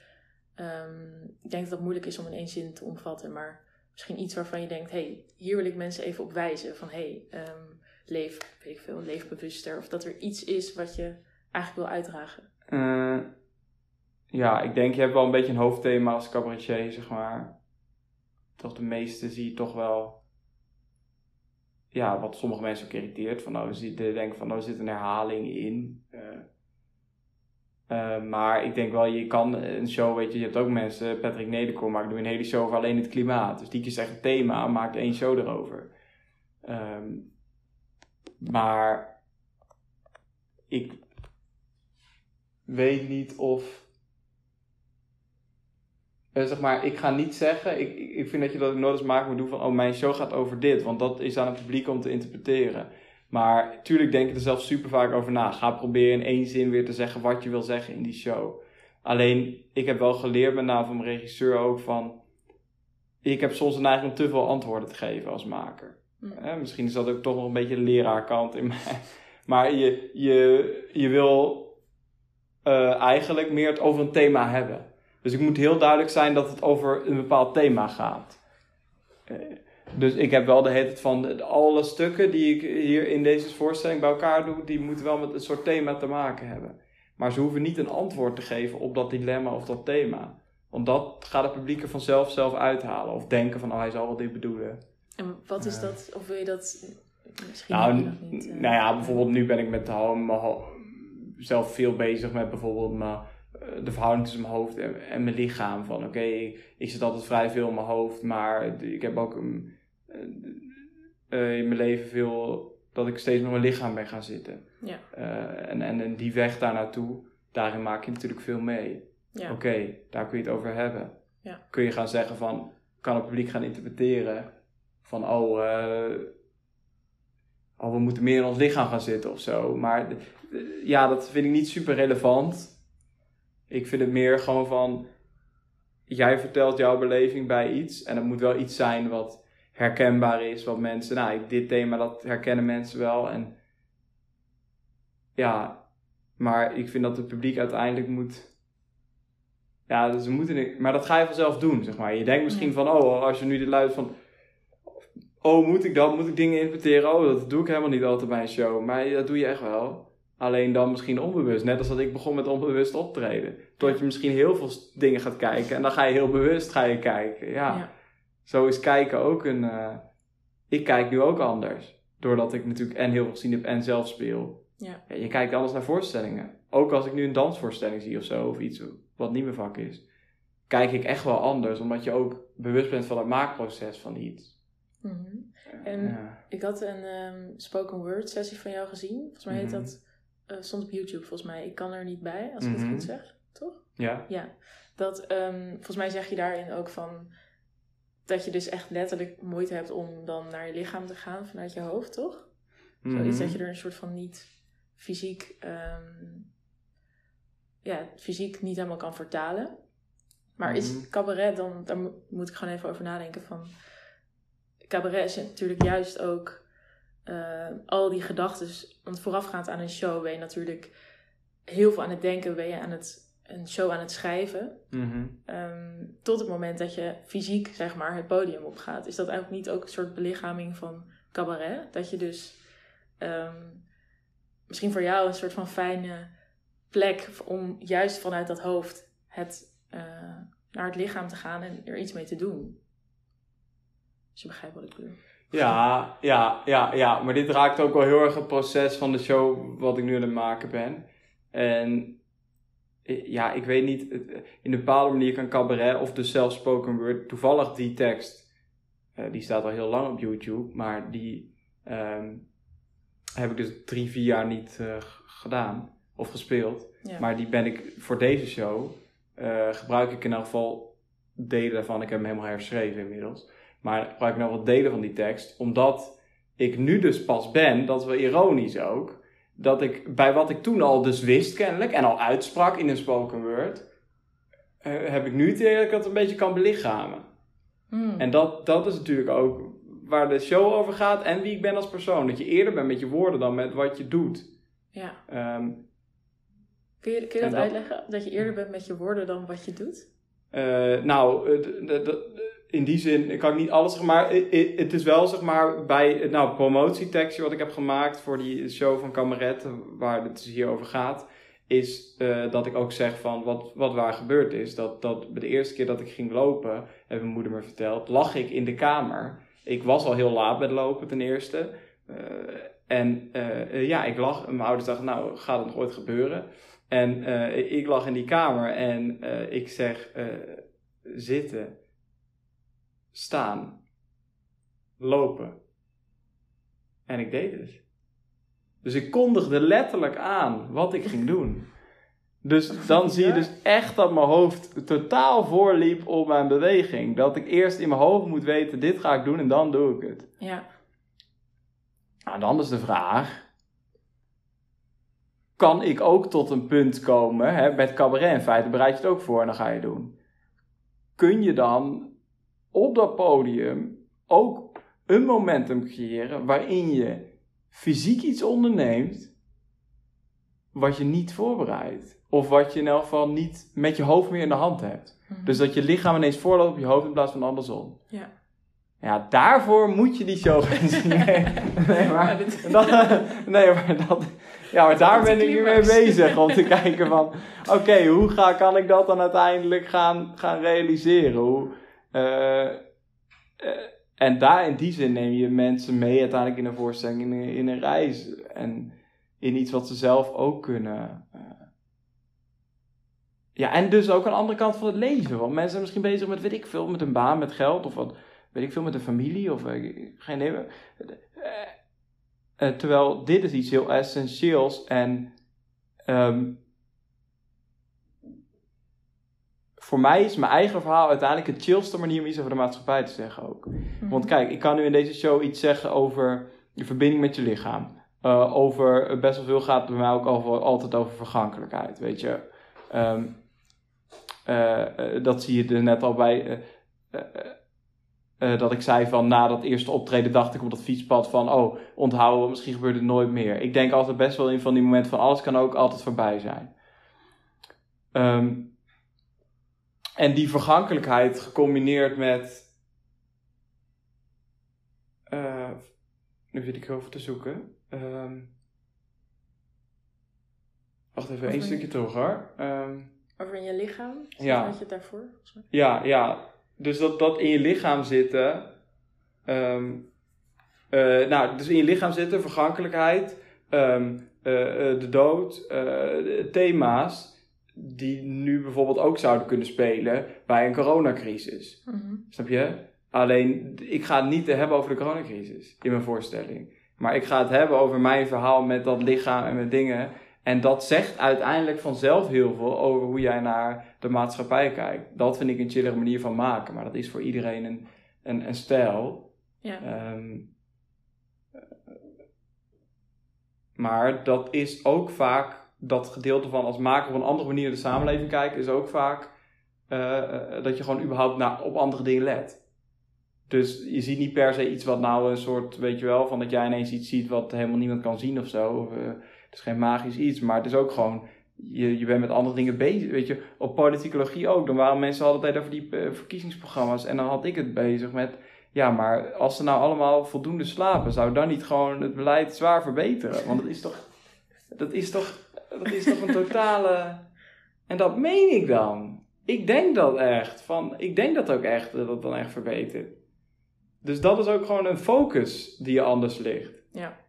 Um, ik denk dat het moeilijk is om in één zin te omvatten, maar misschien iets waarvan je denkt, hey, hier wil ik mensen even op wijzen. Van hey, um, leef, weet ik veel, leef bewuster. Of dat er iets is wat je eigenlijk wil uitdragen. Uh, ja, ik denk je hebt wel een beetje een hoofdthema als cabaretier, zeg maar. Toch de meeste zie je toch wel, ja, wat sommige mensen ook irriteert. Van nou, ze denken van nou, er zit een herhaling in. Uh, uh, maar ik denk wel, je kan een show, weet je, je hebt ook mensen, Patrick Nederkom maakt nu een hele show over alleen het klimaat. Dus die kiest echt een thema, maakt één show erover. Um, maar ik weet niet of. Uh, zeg maar, ik ga niet zeggen, ik, ik vind dat je dat nooit eens maakt moet doen van, oh, mijn show gaat over dit, want dat is aan het publiek om te interpreteren. Maar natuurlijk denk ik er zelf super vaak over na. Ga proberen in één zin weer te zeggen wat je wil zeggen in die show. Alleen, ik heb wel geleerd met name van mijn regisseur ook van... Ik heb soms een neiging om te veel antwoorden te geven als maker. Mm. misschien is dat ook toch nog een beetje de leraarkant in mij. Maar je, je, je wil uh, eigenlijk meer het over een thema hebben. Dus ik moet heel duidelijk zijn dat het over een bepaald thema gaat. Dus ik heb wel de hele van alle stukken die ik hier in deze voorstelling bij elkaar doe, die moeten wel met een soort thema te maken hebben. Maar ze hoeven niet een antwoord te geven op dat dilemma of dat thema. Want dat gaat het publiek er vanzelf zelf uithalen. Of denken van, oh, hij zal wel dit bedoelen. En wat is dat? Of wil je dat misschien nou, niet, uh, nou ja, bijvoorbeeld nu ben ik met zelf veel bezig met bijvoorbeeld mijn, de verhouding tussen mijn hoofd en, en mijn lichaam. Van oké, okay, ik zit altijd vrij veel in mijn hoofd, maar ik heb ook een uh, in mijn leven veel dat ik steeds met mijn lichaam ben gaan zitten. Ja. Uh, en, en, en die weg daar naartoe, daarin maak je natuurlijk veel mee. Ja. Oké, daar kun je het over hebben. Ja. Kun je gaan zeggen van, kan het publiek gaan interpreteren van, oh, uh, oh, we moeten meer in ons lichaam gaan zitten of zo. Maar ja, dat vind ik niet super relevant. Ik vind het meer gewoon van, jij vertelt jouw beleving bij iets en het moet wel iets zijn wat herkenbaar is, wat mensen, nou, dit thema dat herkennen mensen wel. En ja, maar ik vind dat het publiek uiteindelijk moet. Ja, ze moeten, maar dat ga je vanzelf doen, zeg maar. Je denkt misschien van, oh, als je nu dit luidt van, oh, moet ik dat? Moet ik dingen interpreteren? Oh, dat doe ik helemaal niet altijd bij een show. Maar dat doe je echt wel. Alleen dan misschien onbewust. Net als dat ik begon met onbewust optreden. Tot je misschien heel veel dingen gaat kijken. En dan ga je heel bewust ga je kijken. ja. ja zo is kijken ook een. Uh, ik kijk nu ook anders. Doordat ik natuurlijk en heel veel gezien heb en zelf speel. Ja. Ja, Je kijkt anders naar voorstellingen. Ook als ik nu een dansvoorstelling zie of zo, of iets wat niet mijn vak is, kijk ik echt wel anders, omdat je ook bewust bent van het maakproces van iets. Mhm. En Ja. ik had een ehm, spoken word sessie van jou gezien. Volgens mij heet Mhm. dat, eh, stond op YouTube volgens mij. Ik kan er niet bij, als ik Mhm. het goed zeg. Toch? ja. Ja. Dat, ehm, volgens mij zeg je daarin ook van... Dat je dus echt letterlijk moeite hebt om dan naar je lichaam te gaan vanuit je hoofd, toch? Zoiets Mhm. dat je er een soort van niet fysiek... ehm, ja, fysiek niet helemaal kan vertalen. Maar Mhm. is cabaret dan... Daar mo- moet ik gewoon even over nadenken van... Cabaret is natuurlijk juist ook... eh, al die gedachten... Want voorafgaand aan een show ben je natuurlijk heel veel aan het denken. Ben je aan het, een show aan het schrijven. Mhm. Ehm, tot het moment dat je fysiek, zeg maar, het podium opgaat. Is dat eigenlijk niet ook een soort belichaming van cabaret? Dat je dus ehm, misschien voor jou een soort van fijne plek om juist vanuit dat hoofd het, eh, naar het lichaam te gaan en er iets mee te doen. Als je begrijpt wat ik bedoel. Ja, ja, ja, ja. Maar dit raakt ook wel heel erg het proces van de show wat ik nu aan het maken ben. En eh, ja, ik weet niet, het- in een bepaalde manier kan cabaret of dus zelfs spoken word, toevallig die tekst, eh, die staat al heel lang op YouTube, maar die ehm, heb ik dus drie, vier jaar niet eh, gedaan of gespeeld. Ja. Maar die ben ik voor deze show, eh, gebruik ik in elk geval delen daarvan. Ik heb hem helemaal herschreven inmiddels. Maar gebruik ik nou wat delen van die tekst. Omdat ik nu dus pas ben, dat is wel ironisch ook. Dat ik bij wat ik toen al dus wist kennelijk en al uitsprak in een spoken word. eh, heb ik nu het idee dat ik dat een beetje kan belichamen. Hmm. En dat, dat is natuurlijk ook waar de show over gaat en wie ik ben als persoon. Dat je eerder bent met je woorden dan met wat je doet. ja. Ehm, Kun je, kun je dat, dat- uitleggen? Dat je eerder bent met je woorden dan wat je doet? Eh, nou, eh, in die zin kan ik niet alles zeggen, maar het is wel zeg maar bij nou, promotietekstje wat ik heb gemaakt voor die show van Kameret, waar het dus hier over gaat, is eh, dat ik ook zeg van wat, wat waar gebeurd is. Dat, dat de eerste keer dat ik ging lopen, heeft mijn moeder me verteld, lag ik in de kamer. Ik was al heel laat met lopen ten eerste. Eh, en eh, ja, ik lag, mijn ouders dachten, nou, gaat het nog ooit gebeuren? En ik lag in die kamer en ik zeg zitten, staan, lopen. En ik deed het. Dus ik kondigde letterlijk aan wat ik ging doen. Dus dan zie je dus echt dat mijn hoofd totaal voorliep op mijn beweging. Dat ik eerst in mijn hoofd moet weten, dit ga ik doen en dan doe ik het. Ja. Nou, dan is de vraag. Kan ik ook tot een punt komen, hè, met cabaret in feite bereid je het ook voor en dan ga je doen. Kun je dan op dat podium ook een momentum creëren waarin je fysiek iets onderneemt wat je niet voorbereidt. Of wat je in elk geval niet met je hoofd meer in de hand hebt. Mhm. Dus dat je lichaam ineens voorloopt op je hoofd in plaats van andersom. Ja. Ja, daarvoor moet je die show gaan zien. Nee, nee, maar, dat, nee, maar, dat, ja, maar daar ben ik nu mee bezig. Om te kijken van, oké, hoe ga, kan ik dat dan uiteindelijk gaan, gaan realiseren? Hoe, eh, eh, en daar in die zin neem je mensen mee uiteindelijk in een voorstelling, in een, een reis. En in iets wat ze zelf ook kunnen. eh. ja, en dus ook de andere kant van het leven. Want mensen zijn misschien bezig met, weet ik veel, met een baan, met geld of wat weet ik veel, met een familie of eh, geen idee. Eh, terwijl dit is iets heel essentieels en ehm, voor mij is mijn eigen verhaal uiteindelijk de chillste manier om iets over de maatschappij te zeggen ook. Mhm. Want kijk, ik kan nu in deze show iets zeggen over je verbinding met je lichaam. Eh, over, eh, best wel veel gaat het bij mij ook over, altijd over vergankelijkheid, weet je. Ehm, eh, dat zie je er net al bij. dat ik zei van na dat eerste optreden dacht ik op dat fietspad van oh, onthouden, misschien gebeurt het nooit meer. Ik denk altijd best wel in van die momenten van alles kan ook altijd voorbij zijn. Ehm, en die vergankelijkheid gecombineerd met. eh, nu zit ik heel veel te zoeken. Ehm, wacht even, één stukje terug hoor. Ehm, Over in je lichaam? Ja. Had je het daarvoor? mij? ja, ja. Dus dat, dat in je lichaam zitten. ehm, eh, nou, dus in je lichaam zitten, vergankelijkheid. eh, de dood, thema's die nu bijvoorbeeld ook zouden kunnen spelen bij een coronacrisis. Mhm. Snap je? Alleen, ik ga het niet hebben over de coronacrisis in mijn voorstelling. Maar ik ga het hebben over mijn verhaal met dat lichaam en met dingen. En dat zegt uiteindelijk vanzelf heel veel over hoe jij naar de maatschappij kijkt. Dat vind ik een chillere manier van maken. Maar dat is voor iedereen een, een, een stijl. Ja. Ehm, maar dat is ook vaak dat gedeelte van als maker op een andere manier de samenleving kijken, is ook vaak eh, eh, dat je gewoon überhaupt naar, op andere dingen let. Dus je ziet niet per se iets wat nou een soort, weet je wel, van dat jij ineens iets ziet wat helemaal niemand kan zien of zo. Eh, het is geen magisch iets, maar het is ook gewoon, je, je bent met andere dingen bezig. Weet je, op politicologie ook. Dan waren mensen altijd over die verkiezingsprogramma's. En dan had ik het bezig met, ja, maar als ze nou allemaal voldoende slapen, zou dan niet gewoon het beleid zwaar verbeteren? Want dat is toch, dat is toch, dat is toch een totale. En dat meen ik dan. Ik denk dat echt. Van, ik denk dat ook echt, dat het dan echt verbetert. Dus dat is ook gewoon een focus die je anders ligt. Ja.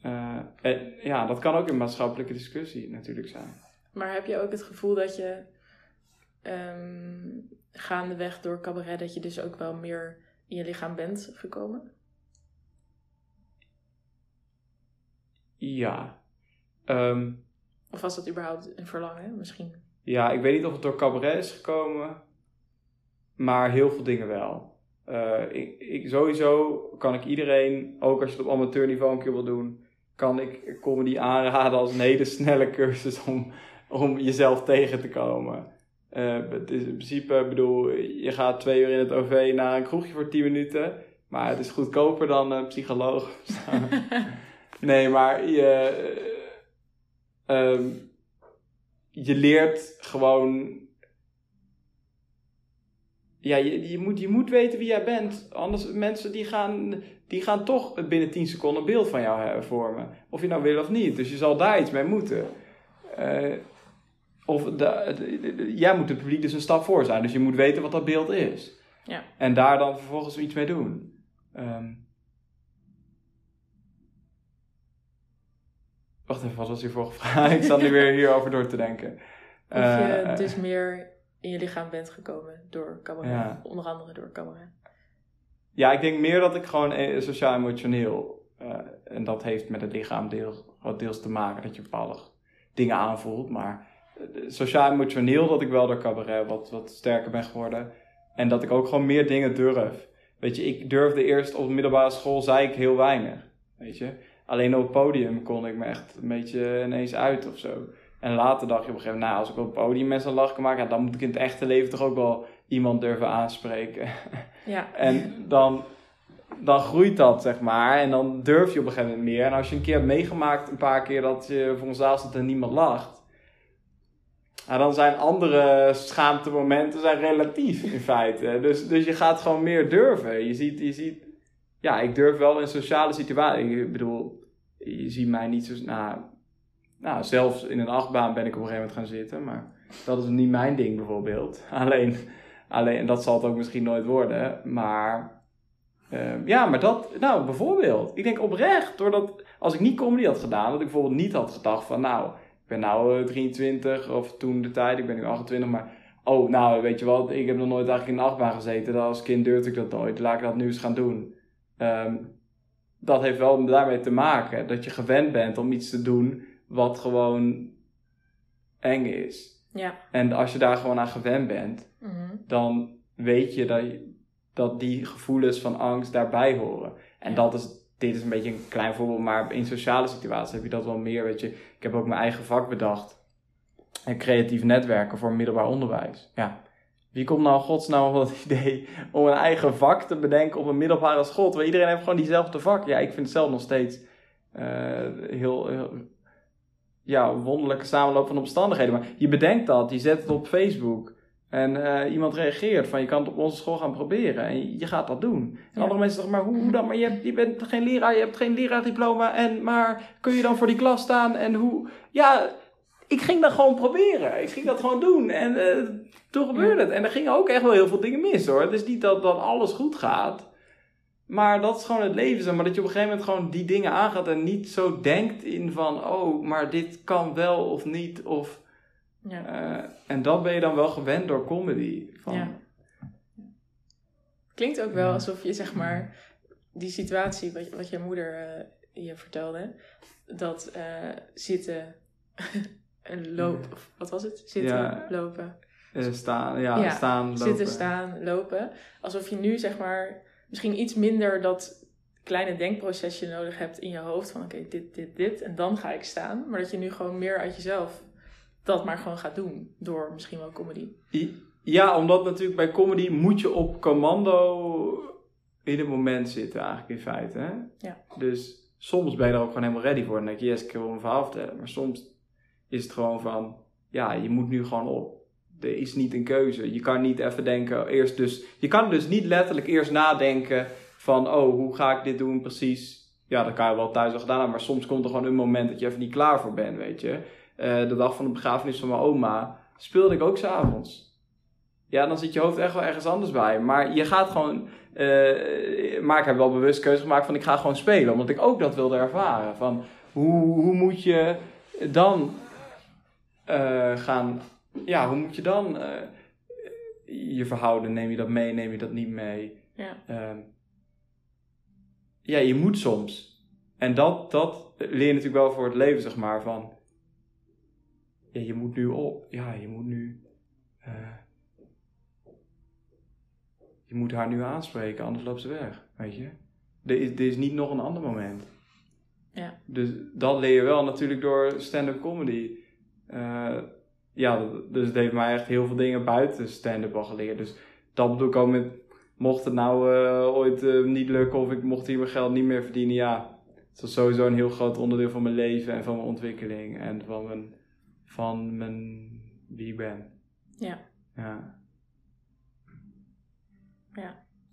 Eh, en ja, dat kan ook een maatschappelijke discussie natuurlijk zijn. Maar heb je ook het gevoel dat je ehm, gaandeweg door cabaret, dat je dus ook wel meer in je lichaam bent gekomen? Ja. Ehm, Of was dat überhaupt een verlangen misschien? ja, ik weet niet of het door cabaret is gekomen, maar heel veel dingen wel. Eh, ik, ik, sowieso kan ik iedereen, ook als je het op amateurniveau een keer wil doen, kan ik comedy aanraden als een hele snelle cursus om, om jezelf tegen te komen. Eh, het is in principe, ik bedoel, je gaat twee uur in het OV naar een kroegje voor 10 minuten, maar het is goedkoper dan een psycholoog. nee, maar je, eh, ehm, je leert gewoon ja, je, je, moet, je moet weten wie jij bent. Anders mensen die gaan, die gaan toch binnen 10 seconden een beeld van jou vormen. Of je nou wil of niet. Dus je zal daar iets mee moeten. Eh, of de, de- de- de- jij moet het publiek dus een stap voor zijn. Dus je moet weten wat dat beeld is. Ja. En daar dan vervolgens iets mee doen. Ehm. Wacht even, wat was hiervoor gevraagd? Ik zat nu weer hierover door te denken. Of je Eh, dus meer in je lichaam bent gekomen door cabaret. Ja. Onder andere door cabaret. Ja, ik denk meer dat ik gewoon eh, sociaal-emotioneel. eh, en dat heeft met het lichaam deels, wat deels te maken, dat je bepaalde dingen aanvoelt. Maar sociaal-emotioneel dat ik wel door cabaret wat, wat sterker ben geworden. En dat ik ook gewoon meer dingen durf. Weet je, ik durfde eerst op de middelbare school, zei ik heel weinig. Weet je, alleen op het podium kon ik me echt een beetje ineens uit of zo. En later dacht je op een gegeven moment, nou, als ik op het podium mensen een lach kan maken, dan moet ik in het echte leven toch ook wel iemand durven aanspreken. Ja. En dan, dan groeit dat, zeg maar. En dan durf je op een gegeven moment meer. En als je een keer hebt meegemaakt, een paar keer dat je voor een zaal zit en niemand lacht. nou, dan zijn andere schaamtemomenten zijn relatief in feite. Dus, dus je gaat gewoon meer durven. Je ziet, je ziet, ja, ik durf wel in sociale situaties. Ik bedoel, je ziet mij niet zo. Nou, nou, zelfs in een achtbaan ben ik op een gegeven moment gaan zitten. Maar dat is niet mijn ding bijvoorbeeld. Alleen. Alleen, en dat zal het ook misschien nooit worden. Maar ehm, ja, maar dat, nou bijvoorbeeld. Ik denk oprecht, doordat als ik niet comedy had gedaan, dat ik bijvoorbeeld niet had gedacht van, nou, ik ben nou eh, 23 of toen de tijd, ik ben nu 28, maar oh, nou, weet je wat, ik heb nog nooit eigenlijk in een achtbaan gezeten. Als kind durfde ik dat nooit, laat ik dat nu eens gaan doen. Ehm, dat heeft wel daarmee te maken dat je gewend bent om iets te doen wat gewoon eng is. Ja. En als je daar gewoon aan gewend bent, Mhm. dan weet je dat, je- dat die gevoelens van angst daarbij horen. En Ja. dat is, dit is een beetje een klein voorbeeld, maar in sociale situaties heb je dat wel meer. Weet je, ik heb ook mijn eigen vak bedacht. En creatief netwerken voor middelbaar onderwijs. Ja. Wie komt nou godsnaam op het idee om een eigen vak te bedenken op een middelbare school? Terwijl iedereen heeft gewoon diezelfde vak. Ja, ik vind het zelf nog steeds eh, heel, heel ja, wonderlijke samenloop van omstandigheden. Maar je bedenkt dat, je zet het op Facebook. En eh, iemand reageert van je kan het op onze school gaan proberen. En je, je gaat dat doen. En Ja. andere mensen zeggen, maar hoe, hoe dan? Maar je, hebt, je bent geen leraar, je hebt geen leraardiploma. En, maar kun je dan voor die klas staan? En hoe? Ja, ik ging dat gewoon proberen. Ik ging dat gewoon doen. En eh, toen gebeurde het. En er gingen ook echt wel heel veel dingen mis hoor. Het is niet dat, dat alles goed gaat. Maar dat is gewoon het leven. Maar dat je op een gegeven moment gewoon die dingen aangaat en niet zo denkt in van, oh, maar dit kan wel of niet. Of, Ja. eh, en dat ben je dan wel gewend door comedy. Van, Ja. Klinkt ook wel alsof je zeg maar die situatie wat, wat je moeder eh, je vertelde, dat zitten en lopen, of wat was het? Zitten, Ja. lopen. eh, staan, ja, Ja, staan, lopen. Zitten, staan, lopen. Alsof je nu zeg maar misschien iets minder dat kleine denkprocesje nodig hebt in je hoofd van oké, dit, dit, dit en dan ga ik staan. Maar dat je nu gewoon meer uit jezelf dat maar gewoon gaat doen door misschien wel comedy. Ja, omdat natuurlijk bij comedy moet je op commando in het moment zitten eigenlijk in feite. Hè? Ja. Dus soms ben je er ook gewoon helemaal ready voor. En dan denk je, yes, ik wil een verhaal vertellen. Maar soms is het gewoon van, ja, je moet nu gewoon op. Er is niet een keuze. Je kan niet even denken, eerst dus... Je kan dus niet letterlijk eerst nadenken van, oh, hoe ga ik dit doen precies? Ja, dat kan je wel thuis al gedaan hebben. Maar soms komt er gewoon een moment dat je even niet klaar voor bent, weet je. Eh, de dag van de begrafenis van mijn oma speelde ik ook s'avonds. Ja, dan zit je hoofd echt wel ergens anders bij. Maar je gaat gewoon. eh, maar ik heb wel bewust keuze gemaakt van ik ga gewoon spelen. Omdat ik ook dat wilde ervaren. Van hoe, hoe moet je dan eh, gaan. Ja, hoe moet je dan eh, je verhouden? Neem je dat mee? Neem je dat niet mee? Ja. Ehm, ja, je moet soms. En dat, dat leer je natuurlijk wel voor het leven, zeg maar. Van, ja, je moet nu op. Ja, je moet nu... eh, je moet haar nu aanspreken, anders loopt ze weg, weet je. Er is, er is niet nog een ander moment. Ja. Dus dat leer je wel natuurlijk door stand-up comedy. Eh, ja, dus het heeft mij echt heel veel dingen buiten stand-up al geleerd. Dus dat bedoel ik ook met, mocht het nou eh, ooit eh, niet lukken of ik mocht hier mijn geld niet meer verdienen, ja. Het was sowieso een heel groot onderdeel van mijn leven en van mijn ontwikkeling en van mijn, van mijn wie ik ben. Ja. Ja.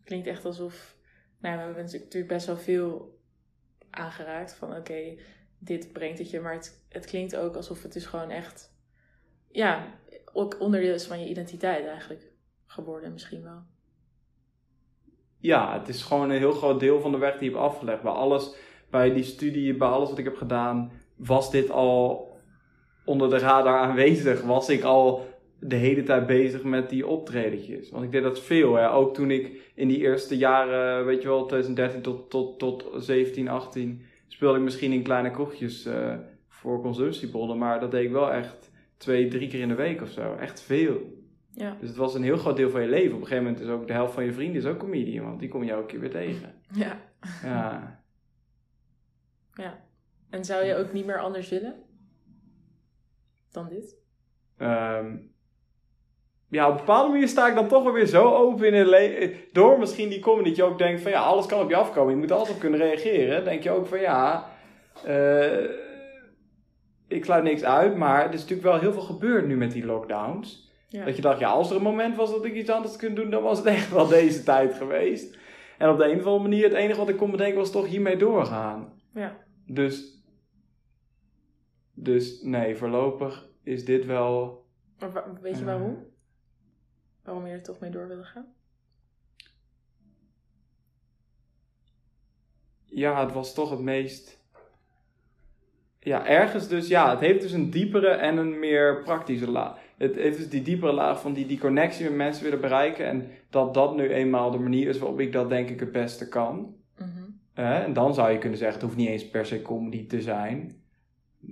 Klinkt echt alsof. Nou, we hebben natuurlijk best wel veel aangeraakt van oké, dit brengt het je. Maar het, het klinkt ook alsof het dus gewoon echt. Ja, ook onderdeel is van je identiteit eigenlijk geworden, misschien wel. ja, het is gewoon een heel groot deel van de weg die ik heb afgelegd. Bij alles, bij die studie, bij alles wat ik heb gedaan, was dit al onder de radar aanwezig. Was ik al de hele tijd bezig met die optredetjes. Want ik deed dat veel. Hè. Ook toen ik in die eerste jaren, weet je wel, 2013 tot, tot, tot 17, 18, speelde ik misschien in kleine kroegjes eh, voor consumptiebonnen. Maar dat deed ik wel echt twee, drie keer in de week of zo. Echt veel. Ja. Dus het was een heel groot deel van je leven. Op een gegeven moment is ook de helft van je vrienden is ook comedian, want die kom je elke keer weer tegen. Ja. Ja. ja. En zou je ook niet meer anders willen dan dit? Ehm, ja, op een bepaalde manier sta ik dan toch wel weer zo open in het leven. Door misschien die comedy dat je ook denkt van ja, alles kan op je afkomen. Je moet altijd op kunnen reageren. denk je ook van ja, eh, ik sluit niks uit. Maar er is natuurlijk wel heel veel gebeurd nu met die lockdowns. Ja. Dat je dacht, ja, als er een moment was dat ik iets anders kon doen, dan was het echt wel deze tijd geweest. En op de een of andere manier, het enige wat ik kon bedenken was toch hiermee doorgaan. Ja. Dus, dus nee, voorlopig is dit wel. Maar weet je waarom? Waarom je er toch mee door wilde gaan? Ja, het was toch het meest. Ja, ergens dus, ja, het heeft dus een diepere en een meer praktische laag. Het heeft dus die diepere laag van die, die connectie met mensen willen bereiken. En dat dat nu eenmaal de manier is waarop ik dat denk ik het beste kan. Mhm. En dan zou je kunnen zeggen, het hoeft niet eens per se comedy te zijn.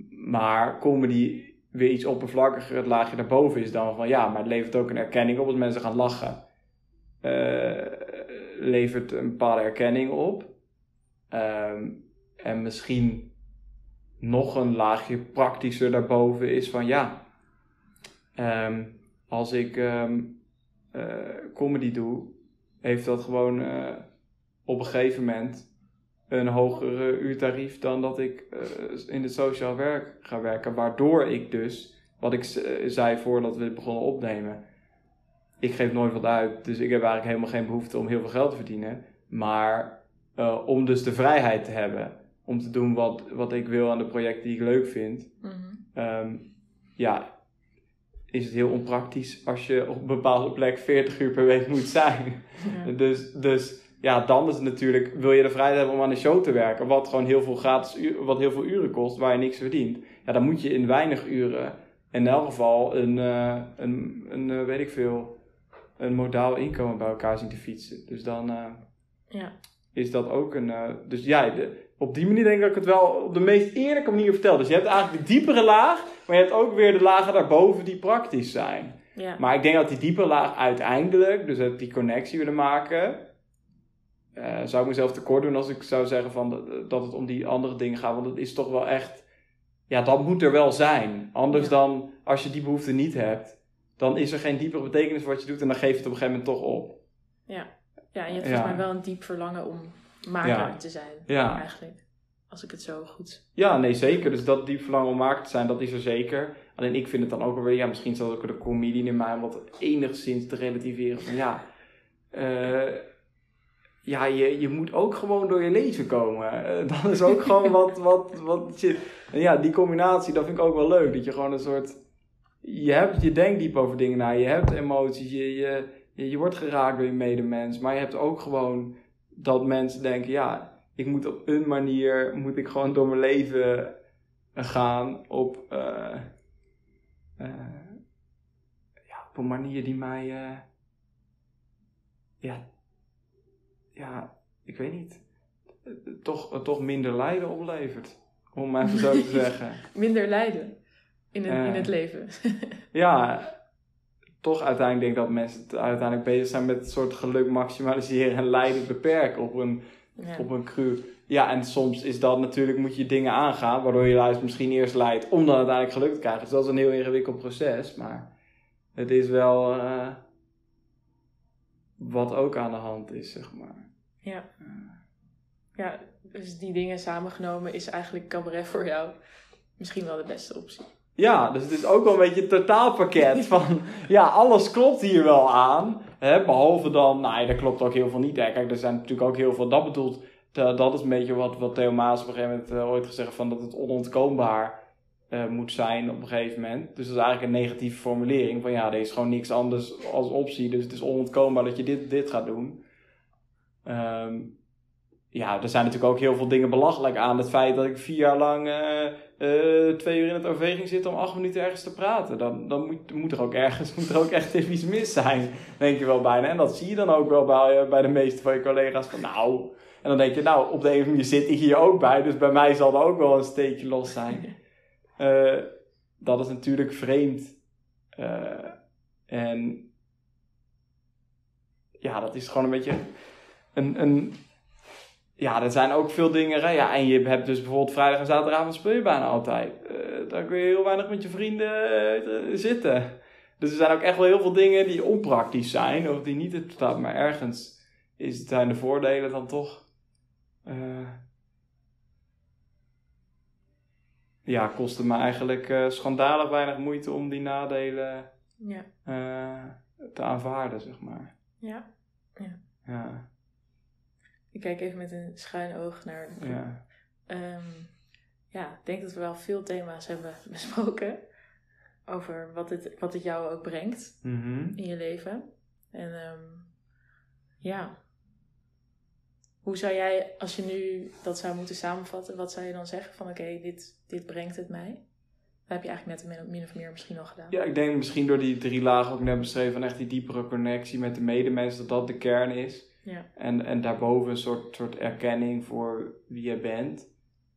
Maar comedy weer iets oppervlakkiger, het laagje daarboven is dan van ja, maar het levert ook een erkenning op als mensen gaan lachen. eh, levert een bepaalde erkenning op. Ehm, en misschien nog een laagje praktischer daarboven is van ja, ehm, als ik ehm, eh, comedy doe, heeft dat gewoon eh, op een gegeven moment een hogere uurtarief dan dat ik eh, in het sociaal werk ga werken. Waardoor ik dus, wat ik z- zei voordat we begonnen opnemen, ik geef nooit wat uit. Dus ik heb eigenlijk helemaal geen behoefte om heel veel geld te verdienen. Maar eh, om dus de vrijheid te hebben om te doen wat, wat ik wil aan de projecten die ik leuk vind. Mhm. Ehm, ja, is het heel onpraktisch als je op een bepaalde plek 40 uur per week moet zijn. Ja. Dus, dus ja, dan is het natuurlijk, wil je de vrijheid hebben om aan een show te werken, wat gewoon heel veel gratis, wat heel veel uren kost, waar je niks verdient. Ja, dan moet je in weinig uren, in elk geval, een, uh, een, een uh, weet ik veel, een modaal inkomen bij elkaar zien te fietsen. Dus dan uh, Ja. is dat ook een, dus ja, de, op die manier denk ik dat ik het wel op de meest eerlijke manier vertel. Dus je hebt eigenlijk de diepere laag, maar je hebt ook weer de lagen daarboven die praktisch zijn. Ja. Maar ik denk dat die diepe laag uiteindelijk, dus dat die connectie willen maken, uh, zou ik mezelf tekort doen als ik zou zeggen van dat, het om die andere dingen gaat. Want het is toch wel echt, ja, dat moet er wel zijn. Anders Ja. dan als je die behoefte niet hebt, dan is er geen diepere betekenis wat je doet en dan geef je het op een gegeven moment toch op. Ja, ja en je hebt Ja. volgens mij wel een diep verlangen om maker Ja. te zijn. Ja. Eigenlijk. Als ik het zo goed... Ja, nee, zeker. Dus dat diep verlangen om maker te zijn, dat is er zeker. Alleen ik vind het dan ook wel weer, ja, misschien zal ook de comedian in mij om wat enigszins te relativeren. Van ja, eh, ja je, je moet ook gewoon door je leven komen. Eh, dat is ook gewoon wat, wat, wat shit. En ja, die combinatie, dat vind ik ook wel leuk. Dat je gewoon een soort, je, hebt, je denkt diep over dingen na, je hebt emoties, je, je, je, wordt geraakt door je medemens. Maar je hebt ook gewoon dat mensen denken, ja, ik moet op een manier, moet ik gewoon door mijn leven gaan op, eh, eh, ja, op een manier die mij, ja, ja, ik weet niet, toch, toch minder lijden oplevert. Om maar even zo te zeggen. Minder lijden in het, in het leven. Ja, toch uiteindelijk denk ik dat mensen het uiteindelijk bezig zijn met een soort geluk maximaliseren en lijden beperken op een ja. op een cru. Ja, en soms is dat natuurlijk, moet je dingen aangaan, waardoor je juist misschien eerst leidt om dan uiteindelijk geluk te krijgen. Dus dat is een heel ingewikkeld proces, maar het is wel eh, wat ook aan de hand is, zeg maar. Ja. ja, dus die dingen samengenomen is eigenlijk cabaret voor jou misschien wel de beste optie. Ja, dus het is ook wel een beetje een totaalpakket van, ja, alles klopt hier wel aan. Hè, behalve dan, nou ja, dat klopt ook heel veel niet. Hè. Kijk, er zijn natuurlijk ook heel veel, dat bedoelt, dat dat is een beetje wat, wat Theo Maas op een gegeven moment eh, ooit gezegd heeft, van dat het onontkoombaar eh, moet zijn op een gegeven moment. Dus dat is eigenlijk een negatieve formulering van, ja, er is gewoon niks anders als optie, dus het is onontkoombaar dat je dit, dit gaat doen. Ehm, ja, er zijn natuurlijk ook heel veel dingen belachelijk aan. Het feit dat ik vier jaar lang eh, eh, twee uur in het OV ging zitten om acht minuten ergens te praten. Dan, dan moet, moet er ook ergens moet er ook echt even iets mis zijn, denk je wel bijna. En dat zie je dan ook wel bij, eh, bij de meeste van je collega's. Van nou, en dan denk je, nou, op de een of andere manier zit ik hier ook bij. Dus bij mij zal er ook wel een steekje los zijn. Dat is natuurlijk vreemd. En ja, dat is gewoon een beetje een, een, ja, er zijn ook veel dingen. hè. Ja, en je hebt dus bijvoorbeeld vrijdag en zaterdagavond speel je bijna altijd. Eh daar kun je heel weinig met je vrienden eh, zitten. Dus er zijn ook echt wel heel veel dingen die onpraktisch zijn. Of die niet het staat. Maar ergens is, zijn de voordelen dan toch... eh, ja, kost het me eigenlijk schandalig weinig moeite om die nadelen Ja, te aanvaarden, zeg maar. ja. Ja, Ik kijk even met een schuin oog naar. ja. Ehm, ja, ik denk dat we wel veel thema's hebben besproken. Over wat het, wat het jou ook brengt Mhm. in je leven. En ehm, ja. Hoe zou jij, als je nu dat zou moeten samenvatten, wat zou je dan zeggen van oké, dit, dit brengt het mij? Dat heb je eigenlijk net min, min of meer misschien al gedaan. Ja, ik denk misschien door die drie lagen ook net beschreven, van echt die diepere connectie met de medemens, dat dat de kern is. Ja. En, en daarboven een soort, soort erkenning voor wie je bent.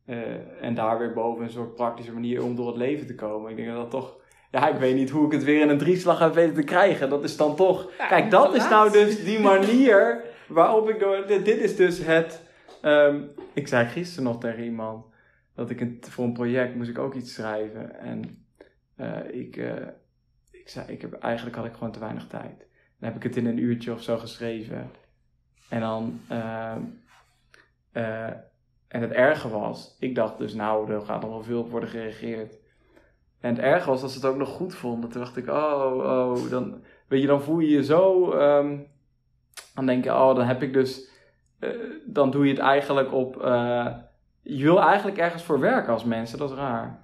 Eh, en daar weer boven een soort praktische manier om door het leven te komen. Ik denk dat dat toch, ja, ik weet niet hoe ik het weer in een drieslag heb weten te krijgen. Dat is dan toch, Ja, kijk, dat is nou dus die manier waarop ik door, dit, dit is dus het, ehm, ik zei gisteren nog tegen iemand, dat ik een, voor een project moest ik ook iets schrijven. En eh, ik, eh, ik zei, ik heb, eigenlijk had ik gewoon te weinig tijd. Dan heb ik het in een uurtje of zo geschreven. En dan, ehm, eh, en het erge was, ik dacht dus, nou, er gaat nog wel veel op worden gereageerd. En het erge was dat ze het ook nog goed vonden. Toen dacht ik, oh, oh, dan, weet je, dan voel je je zo, ehm, dan denk je, oh, dan heb ik dus, eh, dan doe je het eigenlijk op, eh, je wil eigenlijk ergens voor werken als mensen, dat is raar.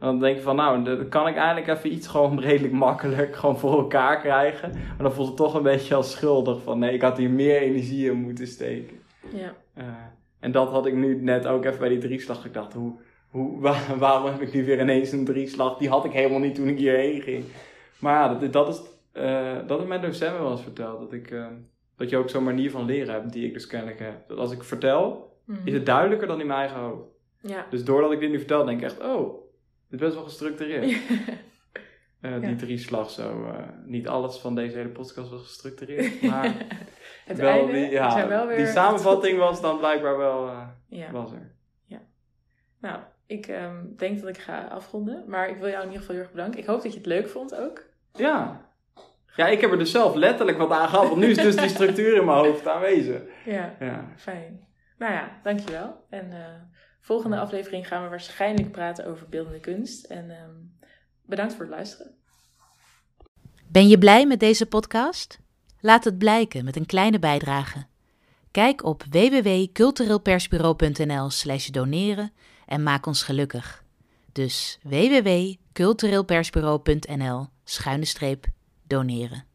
En dan denk je van, nou, dan kan ik eigenlijk even iets gewoon redelijk makkelijk gewoon voor elkaar krijgen. Maar dan voelt het toch een beetje als schuldig van, nee, ik had hier meer energie in moeten steken. Ja. Uh, en dat had ik nu net ook even bij die drieslag gedacht. Hoe, hoe, waar, waarom heb ik nu weer ineens een drieslag? Die had ik helemaal niet toen ik hierheen ging. Maar ja, dat, dat is, uh, dat heeft mijn docent me wel eens verteld. Dat, ik, uh, dat je ook zo'n manier van leren hebt, die ik dus kennelijk heb. Dat als ik vertel, mm -hmm. is het duidelijker dan in mijn eigen hoofd. Ja. Dus doordat ik dit nu vertel, denk ik echt, oh, dit is best wel gestructureerd. uh, die drie slag zo. Uh, niet alles van deze hele podcast was gestructureerd, maar het wel einde, die, ja, wel weer die samenvatting was dan blijkbaar wel uh, ja. was er. Ja. Nou, ik um, denk dat ik ga afronden, maar ik wil jou in ieder geval heel erg bedanken. Ik hoop dat je het leuk vond ook. Ja. Ja, ik heb er dus zelf letterlijk wat aan gehad, want nu is dus die structuur in mijn hoofd aanwezig. Ja, Ja. fijn. Nou ja, dankjewel. En volgende aflevering gaan we waarschijnlijk praten over beeldende kunst. En um, bedankt voor het luisteren. Ben je blij met deze podcast? Laat het blijken met een kleine bijdrage. Kijk op www.cultureelpersbureau.nl/slash doneren en maak ons gelukkig. Dus www.cultureelpersbureau.nl schuine streep doneren.